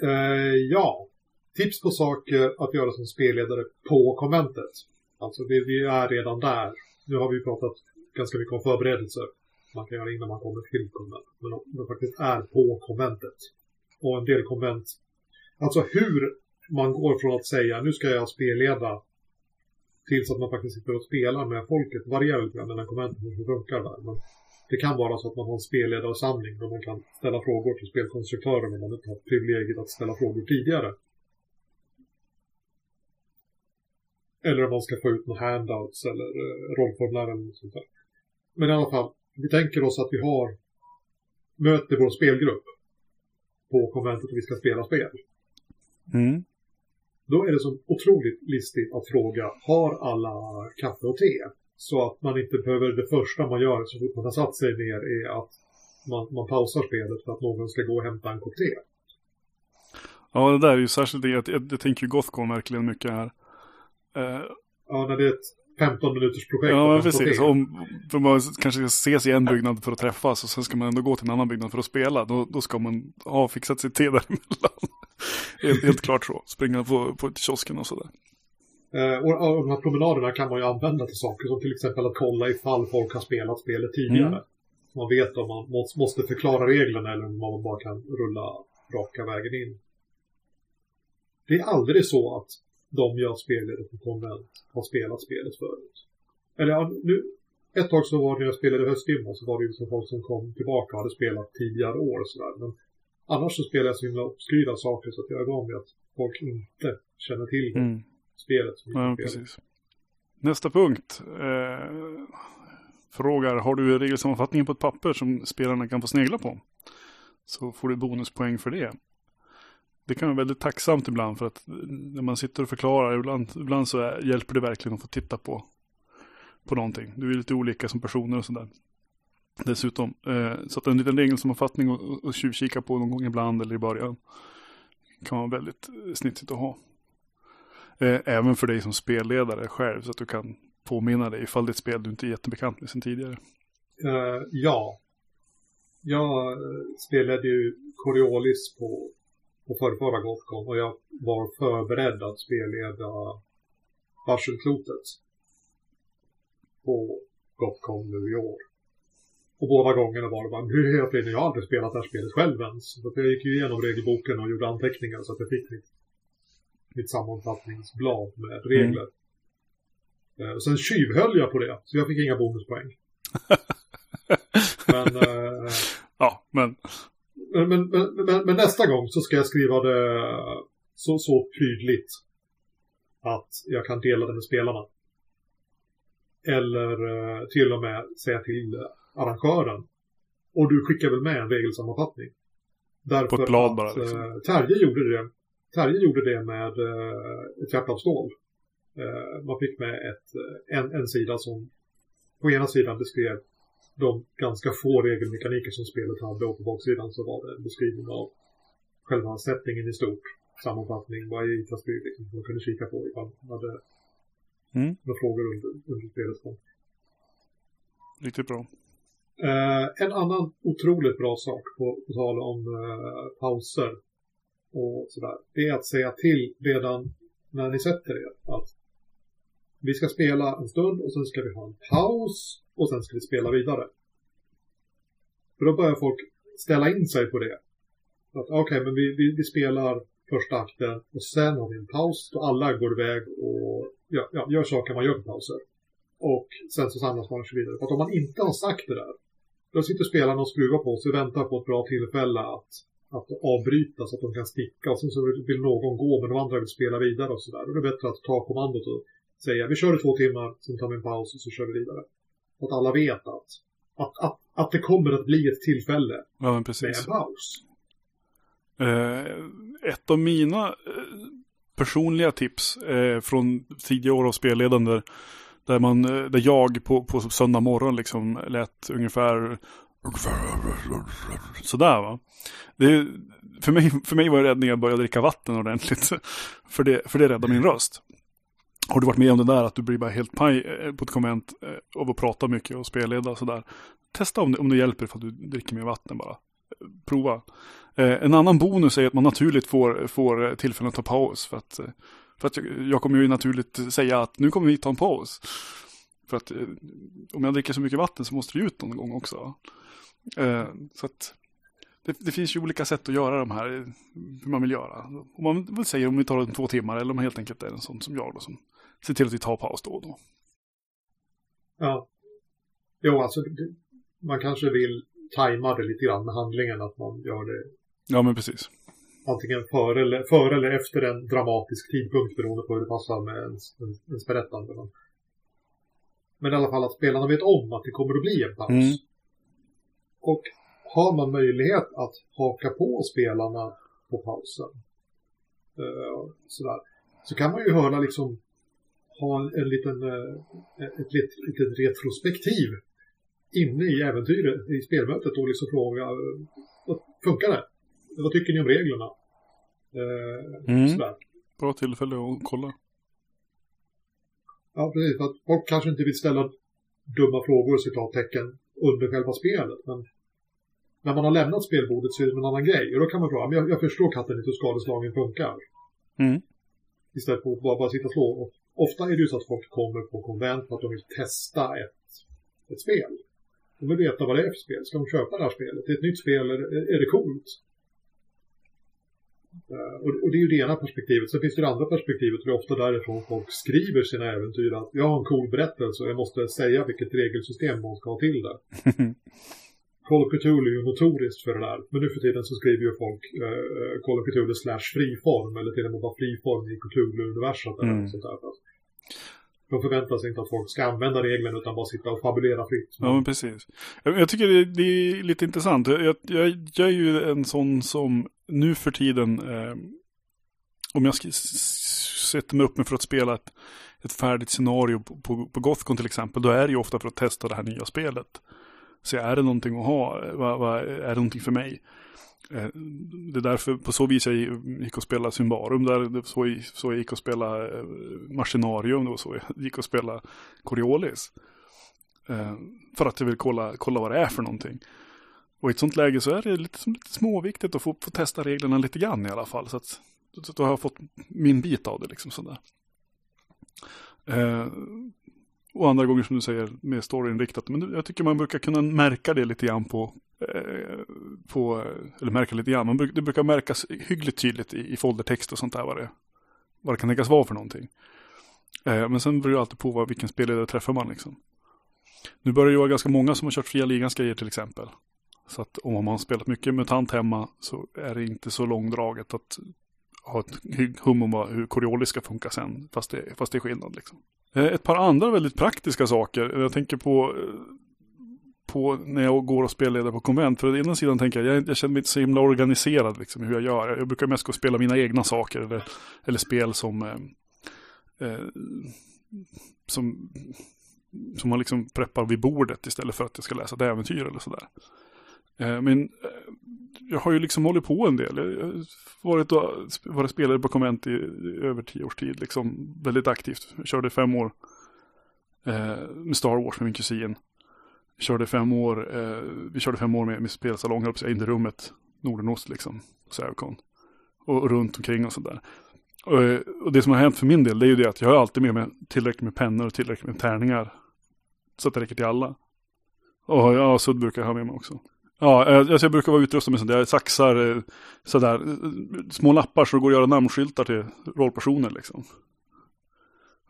Eh, ja, tips på saker att göra som spelledare på konventet. Alltså vi, vi är redan där. Nu har vi pratat ganska mycket om förberedelser. Man kan göra innan man kommer till konventet. Men om man faktiskt är på konventet. Och en del konvent. Alltså hur man går från att säga nu ska jag spelleda tills att man faktiskt sitter och spelar med folket varierar lite grann mellan konventen hur det funkar där. Men det kan vara så att man har en spelledarsamling där man kan ställa frågor till spelkonstruktören om man inte har privilegiet att ställa frågor tidigare. Eller om man ska få ut några handouts eller eh, rollformulär eller sånt där. Men i alla fall, vi tänker oss att vi har möte vår spelgrupp på konventet och vi ska spela spel. Mm. Då är det så otroligt listigt att fråga, har alla kaffe och te? Så att man inte behöver, det första man gör så fort man har satt sig ner är att man, man pausar spelet för att någon ska gå och hämta en kopp te. Ja, det där är ju särskilt det. Jag, jag, jag tänker ju Gothcon verkligen mycket här. Eh, Ja, när det är ett 15 minuters projekt. ja, precis. te. Om, man kanske ses i en byggnad för att träffas och sen ska man ändå gå till en annan byggnad för att spela. Då, då ska man ha fixat sitt te däremellan. helt, helt klart så. Springa på, på kiosken och sådär. Eh, och, och de här promenaderna kan man ju använda till saker som till exempel att kolla ifall folk har spelat spelet tidigare. Mm. Man vet om man måste, måste förklara reglerna eller om man bara kan rulla raka vägen in. Det är aldrig så att de jag spelade på konvent har spelat spelet förut. Eller ja, nu, ett tag så var det när jag spelade höstdimma så var det ju som folk som kom tillbaka och hade spelat tidigare år och sådär. Men annars så spelar jag så himla obskyra saker så att jag är van vid att folk inte känner till Mm. spelet. Som Ja, precis. Nästa punkt. Eh, frågar, har du regelsammanfattningen på ett papper som spelarna kan få snegla på? Så får du bonuspoäng för det. Det kan vara väldigt tacksamt ibland för att när man sitter och förklarar, ibland, ibland så är, hjälper det verkligen att få titta på, på någonting. Du är lite olika som personer och sådär. Dessutom, eh, så att en liten regelsammanfattning och, och, tjuvkika på någon gång ibland eller i början kan vara väldigt eh, snitsigt att ha. Eh, även för dig som spelledare själv så att du kan påminna dig ifall det är ett spel du inte är jättebekant med sedan tidigare. Uh, ja. Jag spelade ju Coriolis på, på förrförra Gothcon och jag var förberedd att spelleda Varselklotet på Gothcon nu i år. Och båda gångerna var det bara, nu är jag, jag har aldrig spelat det här spelet själv ens. Så jag gick ju igenom regelboken och gjorde anteckningar så att jag fick mitt, mitt sammanfattningsblad med regler. Mm. Och sen tjuvhöll jag på det, så jag fick inga bonuspoäng. men, äh, ja, men... Men, men, men, men, nästa gång så ska jag skriva det så, så tydligt att jag kan dela det med spelarna. Eller uh, till och med säga till arrangören. Och du skickar väl med en regelsammanfattning? Därför På ett blad bara? Liksom. Uh, Terje gjorde det. Terje gjorde det med uh, ett hjärta av stål. Uh, man fick med ett, en, en sida som på ena sidan beskrev de ganska få regelmekaniker som spelet hade och på baksidan så var det en beskrivning av själva sättningen i stort. Sammanfattning, vad är Itasby liksom, som man kunde kika på ifall man hade mm. några frågor under, under spelets gång. Riktigt bra. Eh, en annan otroligt bra sak på, på tal om eh, pauser och sådär. Det är att säga till redan när ni sätter er att vi ska spela en stund och sen ska vi ha en paus och sen ska vi spela vidare. För då börjar folk ställa in sig på det. Okej, okay, men vi, vi, vi, spelar första akten och sen har vi en paus då alla går iväg och ja, ja, gör saker man gör på pauser. Och sen så samlas man och så vidare. För att om man inte har sagt det där då sitter spelarna och skruvar på sig och väntar på ett bra tillfälle att, att avbryta så att de kan sticka. Och sen så vill någon gå men de andra vill spela vidare och sådär. Då är det bättre att ta kommandot och säga vi kör i två timmar, sen tar vi en paus och så kör vi vidare. Så att alla vet att, att, att, att det kommer att bli ett tillfälle ja, med en paus. Eh, ett av mina eh, personliga tips eh, från tidiga år av spelledande där, man, eh, där jag på, på söndag morgon liksom lät ungefär sådär va. Det, för, mig, för mig var räddningen att börja dricka vatten ordentligt. För det, för det räddar min röst. Har du varit med om det där att du blir bara helt paj eh, på ett konvent eh, av att prata mycket och spelleda och sådär. Testa om det, om det hjälper för att du dricker mer vatten bara. Prova. en annan bonus är att man naturligt får, får tillfälle att ta paus. För att för att jag, kommer ju naturligt säga att nu kommer vi ta en paus. För att eh, om jag dricker så mycket vatten så måste det ut någon gång också. Eh, så att det, det, finns ju olika sätt att göra de här, hur man vill göra. Om man vill säga om vi tar en två timmar eller om man helt enkelt är en sån som jag då som ser till att vi tar paus då och då. Ja. Jo, alltså man kanske vill tajma det lite grann med handlingen, att man gör det. Ja, men precis antingen före eller, före eller efter en dramatisk tidpunkt beroende på hur det passar med ens, ens, ens berättande. Men, men i alla fall att spelarna vet om att det kommer att bli en paus. Mm. Och har man möjlighet att haka på spelarna på pausen uh, sådär, så kan man ju höra liksom ha en, en liten, uh, ett litet retrospektiv inne i äventyret, i spelmötet och liksom fråga, funkar det? Vad tycker ni om reglerna? Eh, mm. Bra tillfälle att kolla. Ja, precis. För att folk kanske inte vill ställa dumma frågor, citattecken, under själva spelet. Men när man har lämnat spelbordet så är det en annan grej. Och då kan man fråga, men jag, jag förstår katten inte hur skadeslagen funkar. Mm. Istället för att bara, bara sitta och slå. Och ofta är det ju så att folk kommer på konvent för att de vill testa ett, ett spel. De vill veta vad det är för spel. Ska de köpa det här spelet? Det är ett nytt spel, är, är det coolt? Eh, och, det är ju det ena perspektivet. Sen finns det det andra perspektivet och det är ofta därifrån folk skriver sina äventyr. Att jag har en cool berättelse och jag måste säga vilket regelsystem man ska ha till det. Call of Cthulhu är ju notoriskt för det där. Men nu för tiden så skriver ju folk uh, Call of Cthulhu slash friform eller till och med bara friform i Cthulhu-universat. Mm. sånt där. De förväntar sig inte att folk ska använda reglerna utan bara sitta och fabulera fritt. Ja, men precis. Jag, tycker det, det, är lite intressant. Jag, jag, jag, är ju en sån som nu för tiden, eh, om jag sätter mig upp med för att spela ett, ett färdigt scenario på, på, på Gothcon till exempel, då är det ju ofta för att testa det här nya spelet. Så är det någonting att ha? Eh, va, va, är det någonting för mig? Eh, det är därför på så vis jag gick och spelade Symbarum. Där, så, så jag gick och spelade eh, Machinarium. Machinarium. Och så jag gick och spelade Coriolis. Eh, för att jag vill kolla, kolla vad det är för någonting. Och i ett sånt läge så är det lite, lite småviktigt att få, få testa reglerna lite grann i alla fall. Så att så då har jag fått min bit av det liksom sådär. och andra gånger som du säger mer storyinriktat. Men jag tycker man brukar kunna märka det lite grann på, Eh, på eller märka lite grann, man bruk, det brukar märkas hyggligt tydligt i, i foldertext och sånt där vad det, vad det kan tänkas vara för någonting. Eh, men sen beror det alltid på vad, vilken spelledare träffar man liksom. Nu börjar det vara ganska många som har kört fria ligans grejer till exempel. Så att om man har spelat mycket MUTANT hemma så är det inte så långdraget att ha ett hum om hur Coriolis ska funka sen, fast det, fast det är skillnad. Liksom. Eh, ett par andra väldigt praktiska saker. Jag tänker på, eh, på när jag går och spelar på konvent. För å ena sidan tänker jag, jag, jag känner mig inte så himla organiserad liksom, hur jag gör. Jag brukar mest gå och spela mina egna saker eller, eller spel som, eh, eh, som, som man liksom preppar vid bordet istället för att jag ska läsa ett äventyr eller sådär. Eh, men eh, jag har ju liksom hållit på en del. Jag har varit, varit spelare på konvent i, över tio års tid. Liksom väldigt aktivt. Jag körde fem år eh, med Star Wars med min kusin. Körde fem år, eh, vi körde fem år med, med spelsalong, höll på in i rummet. Nordenost liksom, Sävcon. Och, och runt omkring och sådär. Och, eh, och, det som har hänt för min del, det är ju det att jag har alltid med mig tillräckligt med pennor och tillräckligt med tärningar. Så att det räcker till alla. Och ja, sudd brukar jag ha med mig också. Ja, eh, alltså jag brukar vara utrustad med sånt där, saxar, eh, sådär, små lappar så det går att göra namnskyltar till rollpersoner liksom.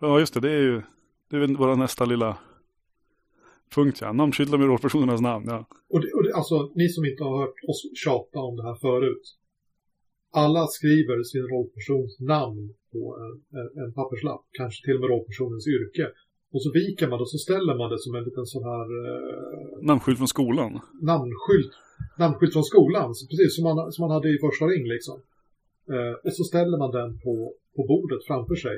Ja, just det, det är ju, det är vår nästa lilla punkt ja, namnskyltar med rollpersonernas namn, ja. Och, det, och det, alltså, ni som inte har hört oss tjata om det här förut. Alla skriver sin rollpersons namn på en, en, en papperslapp, kanske till och med rollpersonens yrke. Och så viker man det och så ställer man det som en liten sån här... Eh, namnskylt från skolan? Namnskylt. Namnskylt från skolan, så precis som man, som man hade i första ring liksom. Eh, och så ställer man den på, på bordet framför sig.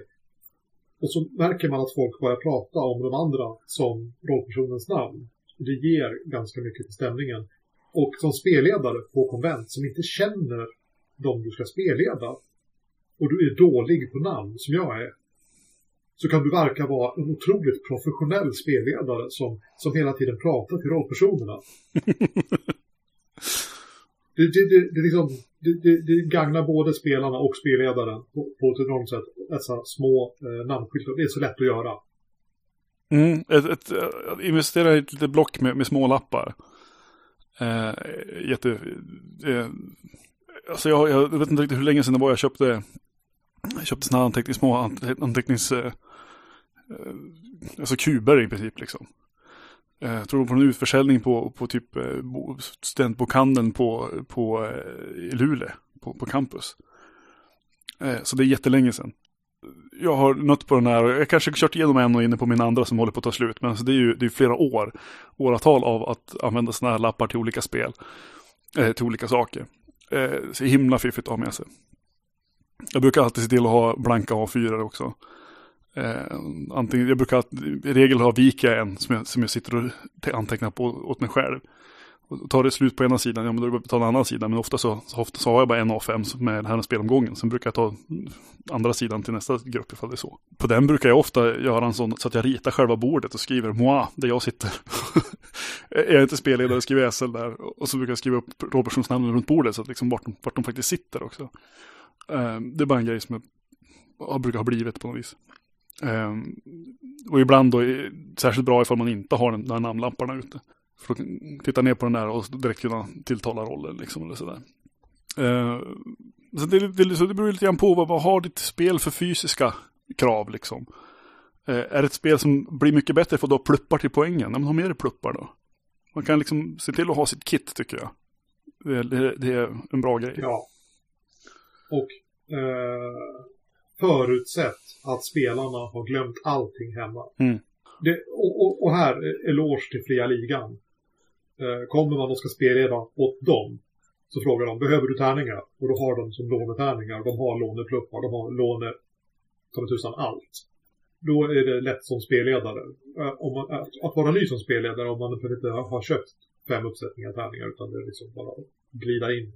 Och så märker man att folk börjar prata om de andra som rollpersonens namn. Det ger ganska mycket till stämningen. Och som spelledare på konvent som inte känner de du ska spelleda och du är dålig på namn som jag är så kan du verka vara en otroligt professionell spelledare som, som hela tiden pratar till rollpersonerna. det, det, det, det, liksom, det, det, det gagnar både spelarna och spelledaren på, på ett enormt sätt. Dessa små eh, namnskyltar, det är så lätt att göra. Mm, ett, ett, eh, investera i ett litet block med, med små lappar. Eh, jätte... Eh, alltså jag, jag vet inte riktigt hur länge sedan det var jag köpte jag köpte sådana antecknings, små antecknings... Eh, eh, alltså kuber i princip liksom. Jag tror på en utförsäljning på, på typ eh, studentbokhandeln på, på, eh, Luleå, på, på campus. Så det är jättelänge sedan. Jag har nött på den här, jag kanske kört igenom en och inne på min andra som håller på att ta slut. Men alltså det är ju det är flera år, åratal av att använda sådana här lappar till olika spel. till olika saker. så himla fiffigt att ha med sig. Jag brukar alltid se till att ha blanka A4 också. Eh, antingen, jag brukar i regel ha vika en som jag, som jag sitter och antecknar på åt mig själv. Och tar det slut på ena sidan, ja men då är det ta en annan sida. Men ofta så, så, ofta så har jag bara en A5 med den här spelomgången. Sen brukar jag ta andra sidan till nästa grupp ifall det är så. På den brukar jag ofta göra en sån så att jag ritar själva bordet och skriver moi, där jag sitter. är jag inte spelledare skriver jag SL där. Och så brukar jag skriva upp rollpersonsnamnen runt bordet så att liksom vart, vart de faktiskt sitter också. Eh, det är bara en grej som jag brukar ha blivit på något vis. Um, och ibland då, eh, särskilt bra ifall man inte har den där namnlamparna ute. För att titta ner på den där och direkt kunna tilltala rollen liksom eller sådär. Uh, så, det, det, så det beror lite grann på vad, vad har ditt spel för fysiska krav liksom. Uh, är det ett spel som blir mycket bättre för att du har pluppar till poängen? Ja, men ha med dig pluppar då. Man kan liksom se till att ha sitt kit tycker jag. Det, det, det är en bra grej. Ja, och eh, förutsett att spelarna har glömt allting hemma. Mm. Det, och, och, och, här, eloge till fria ligan. Eh, kommer man och ska spelleda åt dem så frågar de, behöver du tärningar? Och då har de som lånetärningar, de har lånepluppar, de har låne, ta tusan allt. Då är det lätt som spelledare. Eh, om man, att, att vara ny som spelledare om man inte har köpt fem uppsättningar tärningar utan det är liksom bara glida in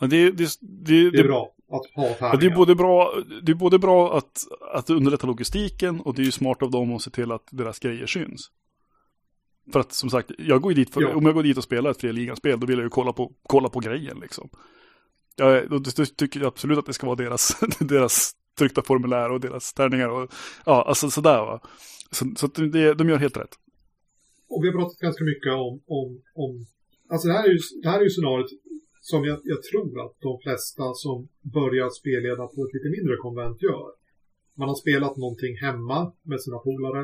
Ja, det, det, det, det, är bra att ja, det är både bra, det är både bra att, att underlätta logistiken och det är ju smart av dem att se till att deras grejer syns. För att som sagt, jag går dit för, ja. om jag går dit och spelar ett fria då vill jag ju kolla på, kolla på grejen liksom. Ja, då, då tycker jag absolut att det ska vara deras, deras tryckta formulär och deras tärningar. Och, ja, alltså sådär va. Så, så det, de gör helt rätt. Och vi har pratat ganska mycket om, om, om alltså det här är ju, det här är ju scenariot som jag, jag tror att de flesta som börjar spelleda på ett lite mindre konvent gör. Man har spelat någonting hemma med sina polare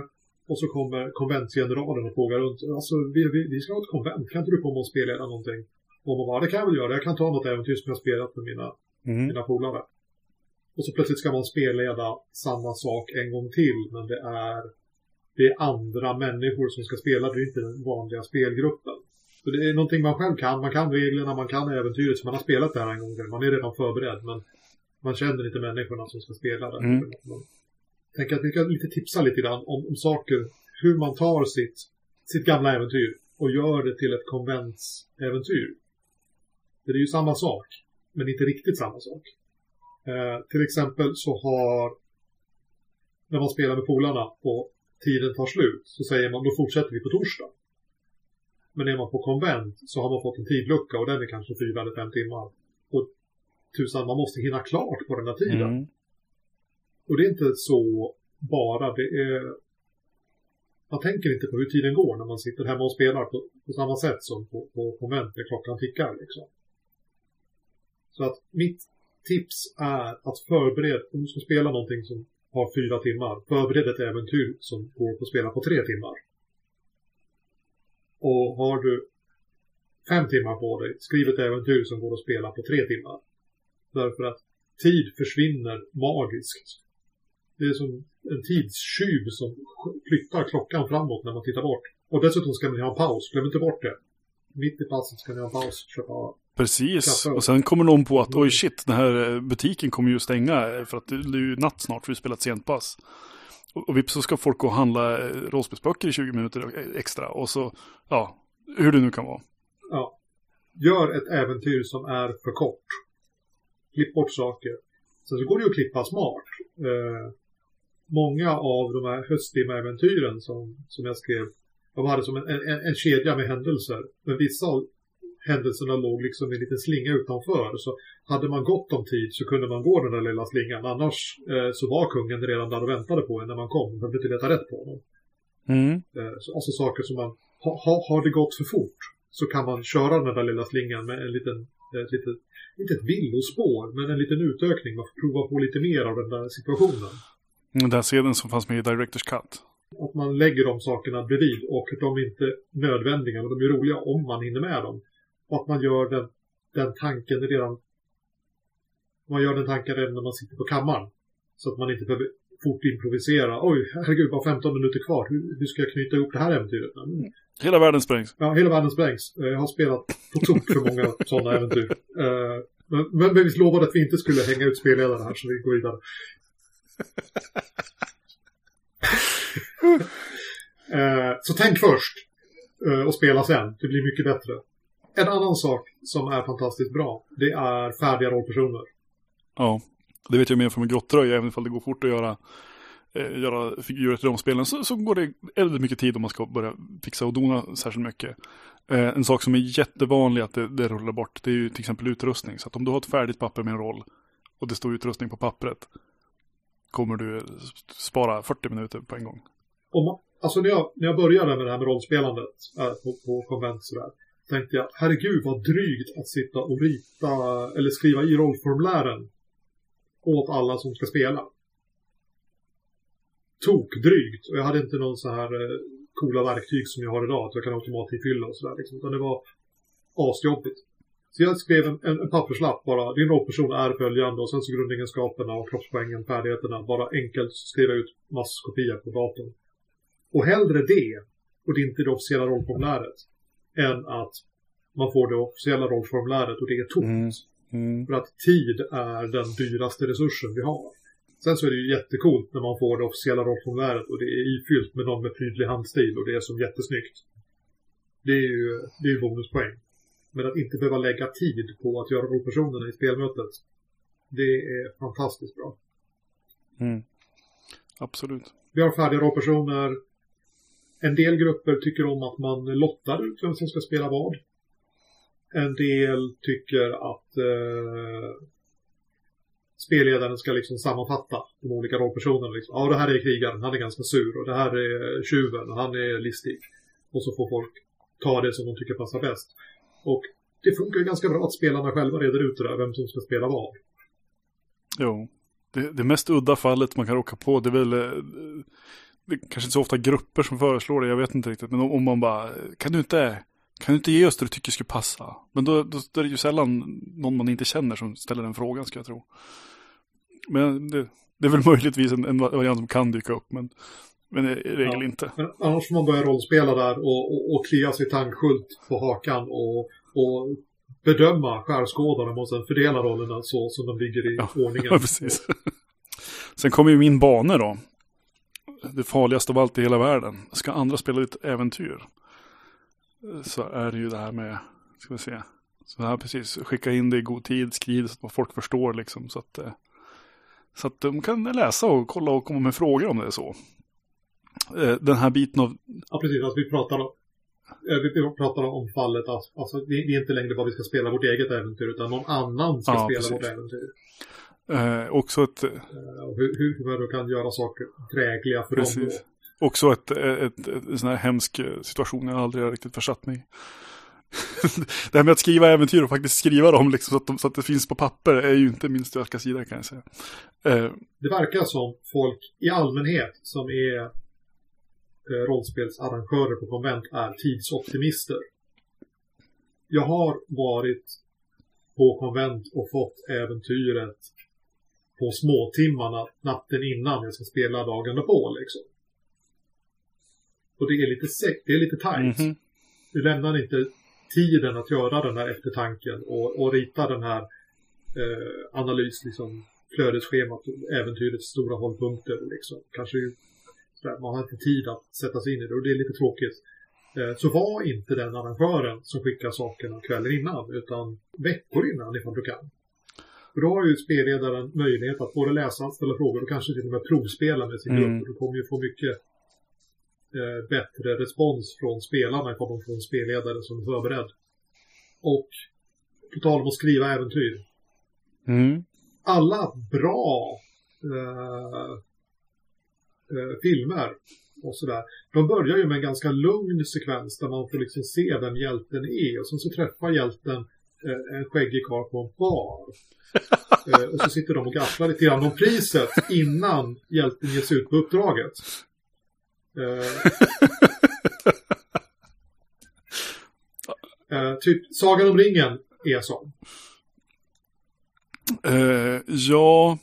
och så kommer konventsgeneralen och frågar runt. Alltså, vi, vi, vi ska ha ett konvent. Kan inte du komma och spelleda någonting? Och man bara, det kan jag väl göra. Jag kan ta något äventyr som jag spelat med mina, mm. mina polare. Och så plötsligt ska man spelleda samma sak en gång till. Men det är, det är andra människor som ska spela. Det är inte den vanliga spelgruppen. Så det är någonting man själv kan. Man kan reglerna, man kan äventyret. Så man har spelat det här en gång. Man är redan förberedd. Men man känner inte människorna som ska spela det. Mm. Man tänker att vi kan lite tipsa lite grann om, om saker. Hur man tar sitt, sitt gamla äventyr och gör det till ett konventsäventyr. Det är ju samma sak, men inte riktigt samma sak. Eh, till exempel så har, när man spelar med polarna och tiden tar slut, så säger man då fortsätter vi på torsdag. Men är man på konvent så har man fått en tidlucka och den är kanske fyra eller fem timmar. Och tusan, man måste hinna klart på den här tiden. Mm. Och det är inte så bara, det är... Man tänker inte på hur tiden går när man sitter hemma och spelar på, på samma sätt som på, på konvent när klockan tickar. Liksom. Så att mitt tips är att förbereda, om du ska spela någonting som har fyra timmar, förbered ett äventyr som går att spela på tre timmar. Och har du fem timmar på dig, skriv ett äventyr som går att spela på tre timmar. Därför att tid försvinner magiskt. Det är som en tidstjuv som flyttar klockan framåt när man tittar bort. Och dessutom ska ni ha en paus, glöm inte bort det. Mitt i passet ska ni ha en paus, köpa Precis, kaffe. och sen kommer någon på att oj shit, den här eh, butiken kommer ju stänga för att det är ju natt snart för vi spelar ett sent pass. Och vips så ska folk gå och handla eh, rollspelsböcker i 20 minuter extra och så, ja, hur det nu kan vara. Ja. Gör ett äventyr som är för kort. Klipp bort saker. Sen så går det ju att klippa smart. Eh, många av de här hösttimma-äventyren som, som jag skrev, de hade som en, en, en kedja med händelser. Men vissa av händelserna låg liksom i en liten slinga utanför. Så hade man gott om tid så kunde man gå den där lilla slingan. Annars eh, så var kungen redan där och väntade på en när man kom. Man behövde inte leta rätt på honom. Mm. Eh, så, alltså saker som man, ha, ha, har det gått för fort så kan man köra den där lilla slingan med en liten, ett litet, inte ett villospår, men en liten utökning. Man får prova på lite mer av den där situationen. Den där scenen som fanns med i Directors Cut. Att man lägger de sakerna bredvid och de är inte nödvändiga, men de är roliga om man hinner med dem. Och att man gör den, den tanken redan man gör den tanken redan när man sitter på kammaren. Så att man inte behöver fort improvisera. Oj, herregud, bara 15 minuter kvar. Hur, hur ska jag knyta ihop det här äventyret? Mm. Hela världen sprängs. Ja, hela världen sprängs. Jag har spelat på tok för många sådana äventyr. Uh, men, men vi lovade att vi inte skulle hänga ut spelledare här, så vi går vidare. uh, så tänk först och spela sen. Det blir mycket bättre. En annan sak som är fantastiskt bra, det är färdiga rollpersoner. Ja, det vet jag mer från min grottröja, även om det går fort att göra, eh, göra figurer till de spelen, så, så går det väldigt mycket tid om man ska börja fixa och dona särskilt mycket. Eh, en sak som är jättevanlig att det, det rullar bort, det är ju till exempel utrustning. Så att om du har ett färdigt papper med en roll och det står utrustning på pappret, kommer du spara 40 minuter på en gång. Om, alltså när jag, när jag började med det här med rollspelandet äh, på, på konvent sådär, tänkte jag, herregud vad drygt att sitta och rita eller skriva i rollformulären åt alla som ska spela. Tokdrygt. Och jag hade inte någon så här eh, coola verktyg som jag har idag, att jag kan automatinfylla och sådär. Liksom. Utan det var asjobbigt. Så jag skrev en, en, en papperslapp bara. Din rollperson är följande och sen så grundegenskaperna och kroppspoängen, färdigheterna. Bara enkelt skriva ut masskopia på datorn. Och hellre det, och det inte det officiella rollformuläret, än att man får det officiella rollformuläret och det är tomt. Mm. Mm. För att tid är den dyraste resursen vi har. Sen så är det ju jättekult när man får det officiella rollformuläret och det är ifyllt med någon med tydlig handstil och det är som jättesnyggt. Det är ju, det är ju bonuspoäng. Men att inte behöva lägga tid på att göra rollpersonerna i spelmötet, det är fantastiskt bra. Mm. Absolut. Vi har färdiga rollpersoner. En del grupper tycker om att man lottar ut vem som ska spela vad. En del tycker att eh, spelledaren ska liksom sammanfatta de olika rollpersonerna. Liksom. Ja, det här är krigaren, han är ganska sur och det här är tjuven och han är listig. Och så får folk ta det som de tycker passar bäst. Och det funkar ju ganska bra att spelarna själva reder ut det där, vem som ska spela vad. Jo, det, det mest udda fallet man kan råka på, det är väl eh, det är kanske inte så ofta grupper som föreslår det, jag vet inte riktigt. Men om man bara, kan du inte, kan du inte ge oss det du tycker skulle passa? Men då, då, då är det ju sällan någon man inte känner som ställer den frågan, ska jag tro. Men det, det är väl möjligtvis en, en variant som kan dyka upp, men, men i regel ja. inte. Men annars får man börja rollspela där och, och, och klia sig tankskylt på hakan och, och bedöma skärskådarna och sen fördela rollerna så som de ligger i ja, ordningen. Ja, precis. Sen kommer ju min bana då det farligaste av allt i hela världen. Ska andra spela ett äventyr så är det ju det här med, ska vi se, så här precis, skicka in det i god tid, skriv så att folk förstår liksom så att, eh, så att de kan läsa och kolla och komma med frågor om det är så. Eh, den här biten av... Ja, precis, alltså vi pratar om vi pratar om fallet att alltså, det är inte längre vad vi ska spela vårt eget äventyr utan någon annan ska ja, spela precis. vårt äventyr. Eh, också ett... Eh, hur, hur man kan göra saker drägliga för precis. dem. Också ett, ett, ett, ett sån här hemsk eh, situation jag aldrig har riktigt försatt mig det här med att skriva äventyr och faktiskt skriva dem liksom, så, att de, så att det finns på papper är ju inte min starka sida kan jag säga. Eh. Det verkar som folk i allmänhet som är eh, rollspelsarrangörer på konvent är tidsoptimister. Jag har varit på konvent och fått äventyret på småtimmarna natten innan jag ska spela dagen på liksom. Och det är lite säck, det är lite tajt. Mm -hmm. Du lämnar inte tiden att göra den här eftertanken och, och rita den här eh, analys, liksom flödesschemat, äventyrets stora hållpunkter liksom. Kanske man har inte tid att sätta sig in i det och det är lite tråkigt. Eh, så var inte den arrangören som skickar sakerna kvällen innan utan veckor innan ifall du kan. För då har ju spelledaren möjlighet att både läsa, ställa frågor och kanske till och med provspela med sin mm. grupp. Du kommer ju få mycket eh, bättre respons från spelarna ifall de får en spelledare som är förberedd. Och på tal om att skriva äventyr. Mm. Alla bra eh, eh, filmer och sådär. De börjar ju med en ganska lugn sekvens där man får liksom se vem hjälten är och sen så träffar hjälten en skäggig karl på en bar. Eh, och så sitter de och gafflar lite grann om priset innan hjälten ger sig ut på uppdraget. Eh, eh, typ Sagan om ringen är sån. Uh, ja.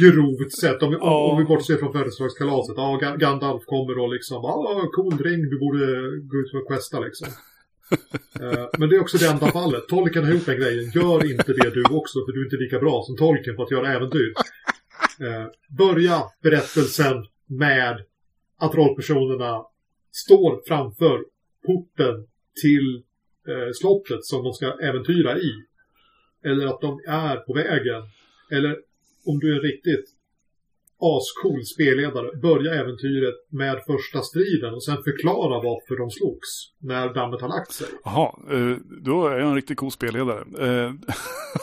Grovt sett. Om, ja. om, om vi bortser från födelsedagskalaset. Ja, Gandalf kommer och liksom. Ja, ah, cool ring. Du borde gå ut och questa liksom. Eh, men det är också det enda fallet. Tolken har gjort den grejen. Gör inte det du också, för du är inte lika bra som Tolken på att göra äventyr. Eh, börja berättelsen med att rollpersonerna står framför porten till eh, slottet som de ska äventyra i. Eller att de är på vägen. Eller om du är riktigt ascool spelledare börja äventyret med första striden och sen förklara varför de slogs när dammet har lagt sig. Jaha, eh, då är jag en riktigt cool spelledare. Eh,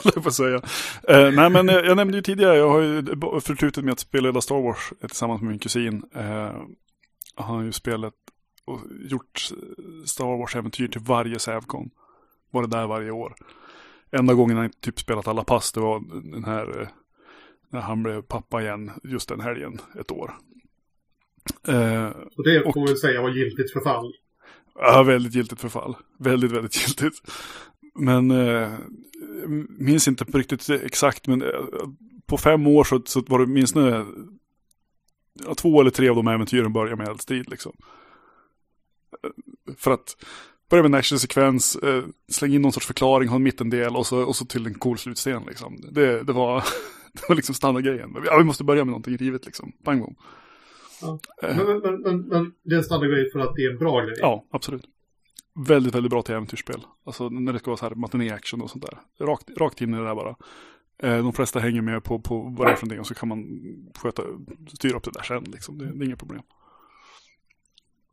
jag får säga. Eh, nej, men eh, jag nämnde ju tidigare, jag har ju förtrutit med att spelleda Star Wars tillsammans med min kusin. Han har ju spelat och gjort Star Wars-äventyr till varje Sävcon. Varit där varje år. Enda gången han typ spelat alla pass, det var den här när han blev pappa igen just den helgen ett år. Eh, och det får vi säga var giltigt förfall. Ja, väldigt giltigt förfall. Väldigt, väldigt giltigt. Men eh, minns inte riktigt exakt, men eh, på fem år så, så var det minst ja, två eller tre av de äventyren börjar med eldstrid liksom. Eh, för att börja med en actionsekvens, eh, släng in någon sorts förklaring, ha en mittendel och så, och så till en cool slutscen liksom. Det, det var det var liksom standardgrejen. Ja, vi måste börja med någonting rivet liksom. Pang bom. Ja. Men, men, men, men, det är en standardgrej för att det är en bra grej? Ja, absolut. Väldigt, väldigt bra till äventyrsspel. Alltså när det ska vara så här matiné-action och sånt där. Rakt, rakt in i det där bara. Eh, de flesta hänger med på, på vad det är för någonting och så kan man sköta, styra upp det där sen liksom. Det, det är inga problem.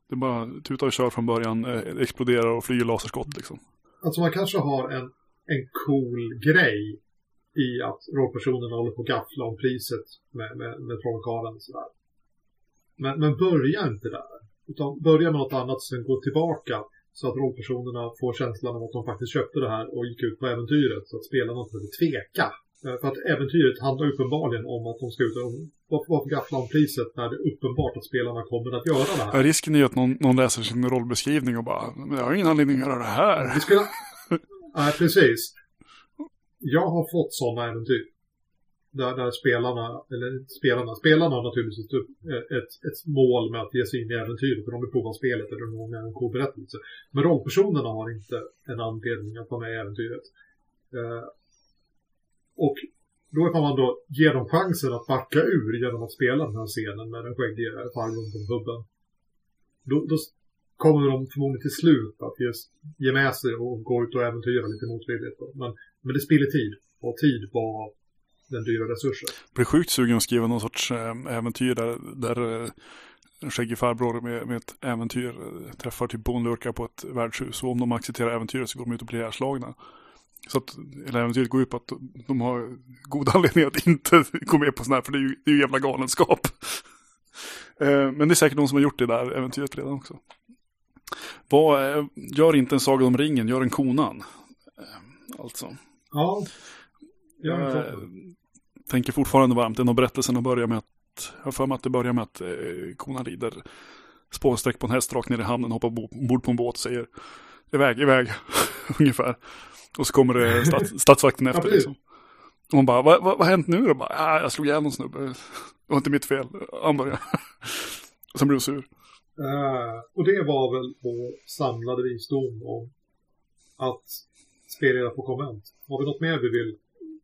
Det är bara tutar och kör från början, eh, exploderar och flyger laserskott liksom. Alltså man kanske har en, en cool grej i att rollpersonerna håller på att gaffla om priset med, med, med trollkarlen. Sådär. Men, men börja inte där. Utan börja med något annat, sen gå tillbaka. Så att rollpersonerna får känslan av att de faktiskt köpte det här och gick ut på äventyret. Så att spelarna inte behöver tveka. Eh, för att äventyret handlar uppenbarligen om att de ska ut och varför, varför gaffla om priset när det är uppenbart att spelarna kommer att göra det här. Ja, risken är ju att någon, någon läser sin rollbeskrivning och bara, men jag har ingen anledning att göra det här. Vi skulle... Nej, precis. Jag har fått sådana äventyr. Där, där spelarna, eller spelarna, spelarna har naturligtvis ett, ett, ett mål med att ge sig in i äventyret för de vill prova spelet eller har en cool berättelse. Men rollpersonerna har inte en anledning att vara med i äventyret. Eh, och då kan man då ge dem chansen att backa ur genom att spela den här scenen med den skäggiga farbrorn på puben. Då, då kommer de förmodligen till slut att ge, ge med sig och gå ut och äventyra lite motvilligt. Men, men det spiller tid. Och tid var den dyra resursen. Jag blir sjukt sugen att skriva någon sorts eh, äventyr där, där eh, en skäggig farbror med, med ett äventyr eh, träffar typ bondlurkar på ett värdshus. Och om de accepterar äventyret så går de ut och blir ihjälslagna. Så att hela äventyret går ut på att de har god anledning att inte gå med på sådana här, för det är ju, det är ju jävla galenskap. Eh, Men det är säkert någon som har gjort det där äventyret redan också. Vad, eh, gör inte en Saga om ringen, gör en konan. Eh, Alltså. Ja. Jag tänker fortfarande varmt. Den och berättelsen att börja med att, jag har för mig att det börjar med att konan rider spårsträck på en häst rakt ner i hamnen, hoppar bo- ombord på en båt och säger iväg, iväg, ungefär. Och så kommer det stats, statsvakten efter precis. liksom. Och man bara, vad, vad, vad har hänt nu då? Bara, ah, jag slog ihjäl någon snubbe. Det var inte mitt fel. Han började. och sen blev hon sur. Eh, och det var väl vår samlade visdom om att spela på konvent. Har vi något mer vi vill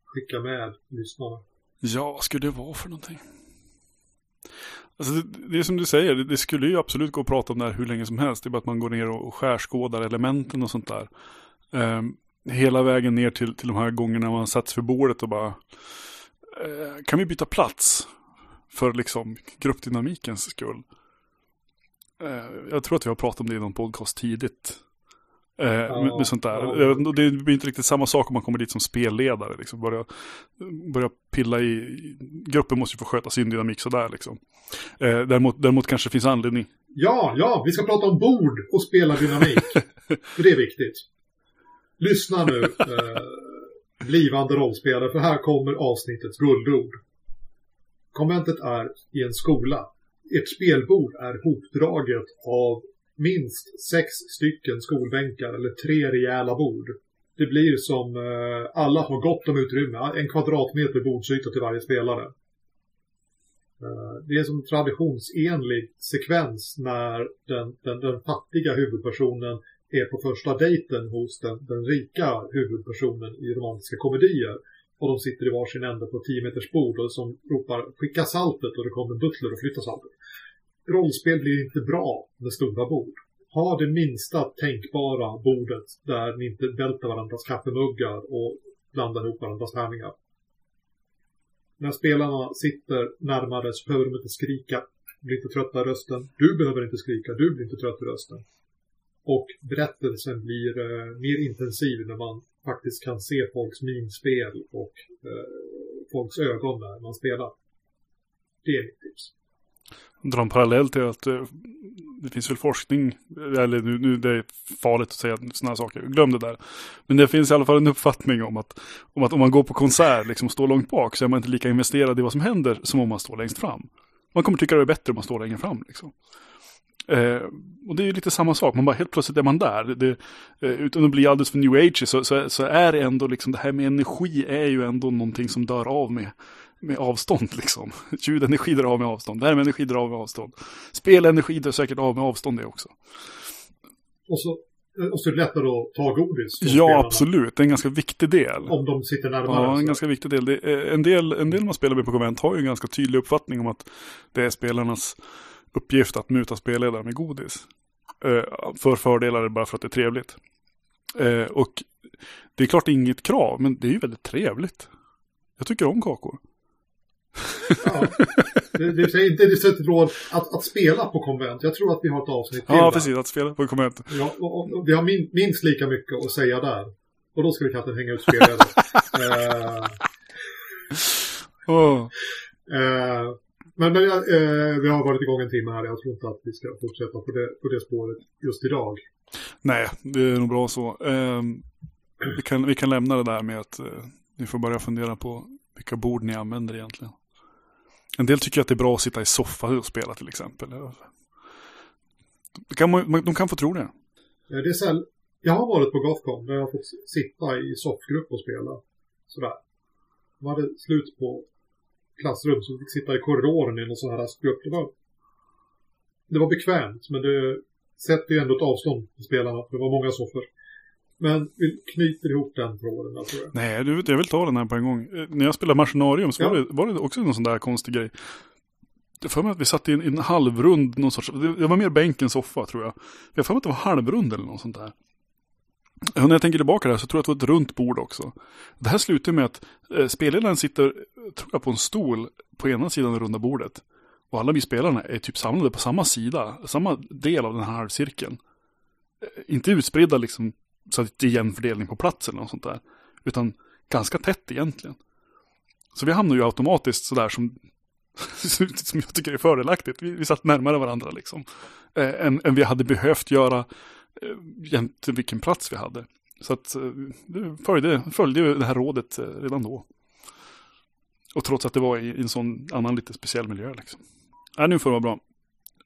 skicka med lyssnarna? Ja, vad skulle det vara för någonting? Alltså det, det är som du säger, det, det skulle ju absolut gå att prata om det här hur länge som helst. Det är bara att man går ner och, och skärskådar elementen och sånt där. Ehm, hela vägen ner till, till de här gångerna man satts för bordet och bara eh, Kan vi byta plats? För liksom gruppdynamikens skull. Eh, jag tror att vi har pratat om det i någon podcast tidigt. Eh, med, med sånt där. ja. Det blir inte riktigt samma sak om man kommer dit som spelledare. Liksom. Börja, börja pilla i... Gruppen måste ju få sköta sin dynamik sådär liksom. Eh, däremot, däremot kanske det finns anledning. Ja, ja, vi ska prata om bord och spela dynamik. för det är viktigt. Lyssna nu, eh, blivande rollspelare, för här kommer avsnittets guldord. Konventet är i en skola. Ert spelbord är hopdraget av minst sex stycken skolbänkar eller tre rejäla bord. Det blir som eh, alla har gott om utrymme, en kvadratmeter bordsyta till varje spelare. Eh, Det är som en traditionsenlig sekvens när den, den, den fattiga huvudpersonen är på första dejten hos den, den rika huvudpersonen i romantiska komedier. Och de sitter i varsin ände på 10 meters bord och som ropar skicka saltet och det kommer en butler och flyttar saltet. Rollspel blir inte bra med stora bord. Ha det minsta tänkbara bordet där ni inte välter varandras kaffemuggar och blandar ihop varandras tärningar. När spelarna sitter närmare så behöver de inte skrika. Blir inte trötta i rösten. Du behöver inte skrika. Du blir inte trött i rösten. Och berättelsen blir eh, mer intensiv när man faktiskt kan se folks minspel och eh, folks ögon när man spelar. Det är mitt tips. Dra en parallell till att eh, det finns väl forskning, eller nu, nu det är farligt att säga sådana här saker, glöm det där. Men det finns i alla fall en uppfattning om att om, att om man går på konsert liksom, och står långt bak så är man inte lika investerad i vad som händer som om man står längst fram. Man kommer tycka det är bättre om man står längre fram. Liksom. Eh, och det är ju lite samma sak, man bara helt plötsligt är man där. Det, eh, utan att bli alldeles för new age så, så, så är det ändå liksom, det här med energi är ju ändå någonting som dör av med, med avstånd liksom. Ljudenergi drar av med avstånd, värmeenergi drar av med avstånd. Spelenergi drar säkert av med avstånd det också. Och så, och så är det lättare att ta godis. Ja, spelarna absolut. Det är en ganska viktig del. Om de sitter närmare. Ja, en så. ganska viktig del. Det är, en del. En del man spelar med på konvent har ju en ganska tydlig uppfattning om att det är spelarnas uppgift att muta spelledaren med godis. Eh, för fördelar bara för att det är trevligt. Eh, och det är klart inget krav, men det är ju väldigt trevligt. Jag tycker om kakor. Ja. Det, det är inte ett råd att, att spela på konvent. Jag tror att vi har ett avsnitt till Ja, där. precis. Att spela på konvent. Ja, och, och, vi har min, minst lika mycket att säga där. Och då ska vi kanske hänga ut spelare. eh. Eh, men men eh, vi har varit igång en timme här. Jag tror inte att vi ska fortsätta på det, på det spåret just idag. Nej, det är nog bra så. Ehm, vi, kan, vi kan lämna det där med att eh, ni får börja fundera på vilka bord ni använder egentligen. En del tycker att det är bra att sitta i soffa och spela till exempel. Det kan man, de kan få tro det. Eh, det är så jag har varit på Gothcon där jag har fått sitta i soffgrupp och spela. Sådär. De hade slut på klassrum så vi fick sitta i korridoren i någon sån här grupp. Det var, det var bekvämt men det sätter ju ändå ett avstånd till spelarna. För det var många soffor. Men vi knyter ihop den tråden där tror jag. Nej, du, jag vill ta den här på en gång. Eh, När jag spelade Machinarium så var, Ja. det, var det också någon sån där konstig grej. Jag för mig att vi satt i en, en halvrund, någon sorts, det, det var mer bänk än soffa tror jag. Jag för mig att det var halvrund eller något sånt där. Och när jag tänker tillbaka där så tror jag att det var ett runt bord också. Det här slutar med att eh, spelledaren sitter, tror jag, på en stol på ena sidan av det runda bordet. Och alla vi spelarna är typ samlade på samma sida, samma del av den här halvcirkeln. Eh, Inte utspridda liksom så att det är jämn fördelning på platsen eller något sånt där. Utan ganska tätt egentligen. Så vi hamnar ju automatiskt sådär som, som jag tycker är fördelaktigt. Vi, vi satt närmare varandra liksom. Eh, än, än vi hade behövt göra jämte vilken plats vi hade. Så att eh, det följde, följde ju det här rådet eh, redan då. Och trots att det var i, en sån annan lite speciell miljö liksom. Nej, nu får det vara bra.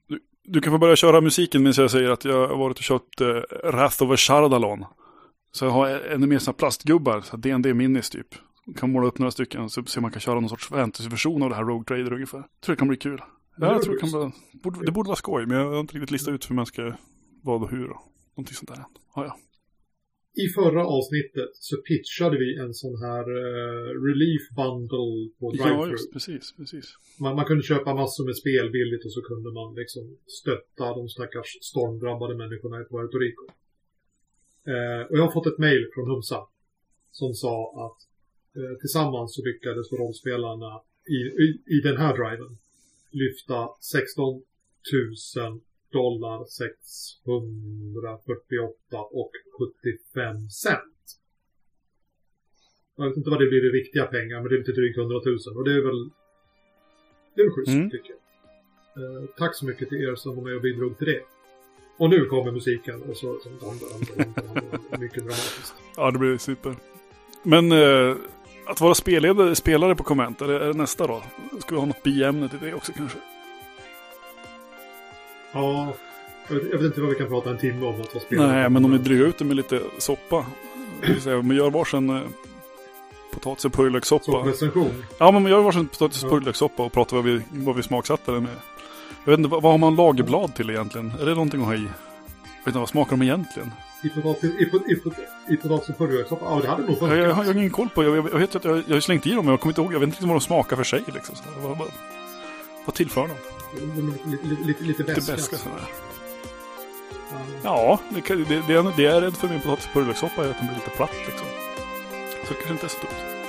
Du, du kan få börja köra musiken medan jag säger att jag har varit och köpt eh, Wrath of a Shardalon. Så jag har ännu mer sådana plastgubbar, så D&D minis typ. Kan måla upp några stycken så ser man kan köra någon sorts fantasyversion av det här Rogue Trader ungefär. Tror det kan bli kul. Ja, jag tror det kan bli, det borde vara skoj, men jag har inte riktigt listat ut hur man ska, vad och hur någonting sånt där. Ja, ja. I förra avsnittet så pitchade vi en sån här eh, relief bundle på Ja, drive just precis, precis. man, man kunde köpa massor med spel billigt och så kunde man liksom stötta de stackars stormdrabbade människorna i Puerto Rico. Eh, och jag har fått ett mail från Humsa som sa att eh, tillsammans så lyckades rollspelarna i, i, i den här driven lyfta 16 000 dollar 648 och 75 cent. Jag vet inte vad det blir i riktiga pengar, men det är lite drygt 100 000 och det är väl det är väl schysst Mm. tycker jag. Eh, tack så mycket till er som var med och bidrog till det. Och nu kommer musiken och så, så mycket dramatiskt. Ja, det blir super. Men eh, att vara spelledare, spelare på Comment, är det, är det nästa då? Ska vi ha något biämne till det också kanske? Ja, jag vet, jag vet inte vad vi kan prata en timme om att vara spelare. Nej, men om vi drygar ut det med lite soppa. Det om vi gör varsin eh, potatis och purjolökssoppa. recension. Ja, men vi gör varsin potatis och purjolökssoppa och pratar vad vi, vad vi smaksatte den med. Jag vet inte, vad, vad har man lagerblad till egentligen? Är det någonting att ha i? Jag vet inte, vad smakar de egentligen? I potatis, i, i, i potatis och purjolökssoppa. Ja, det hade nog Jag, funkat. jag, jag har ingen koll på, jag, jag, jag vet att jag, jag har slängt i dem, men jag kommer inte ihåg, jag vet inte vad de smakar för sig liksom. Så. Vad, vad, vad tillför de? Lite, lite, lite, lite beska sådär. Ja. Det, kan, det, det, är- det jag rädd för min purjolökssoppa är att den blir lite platt liksom. Så det kanske inte är så dumt.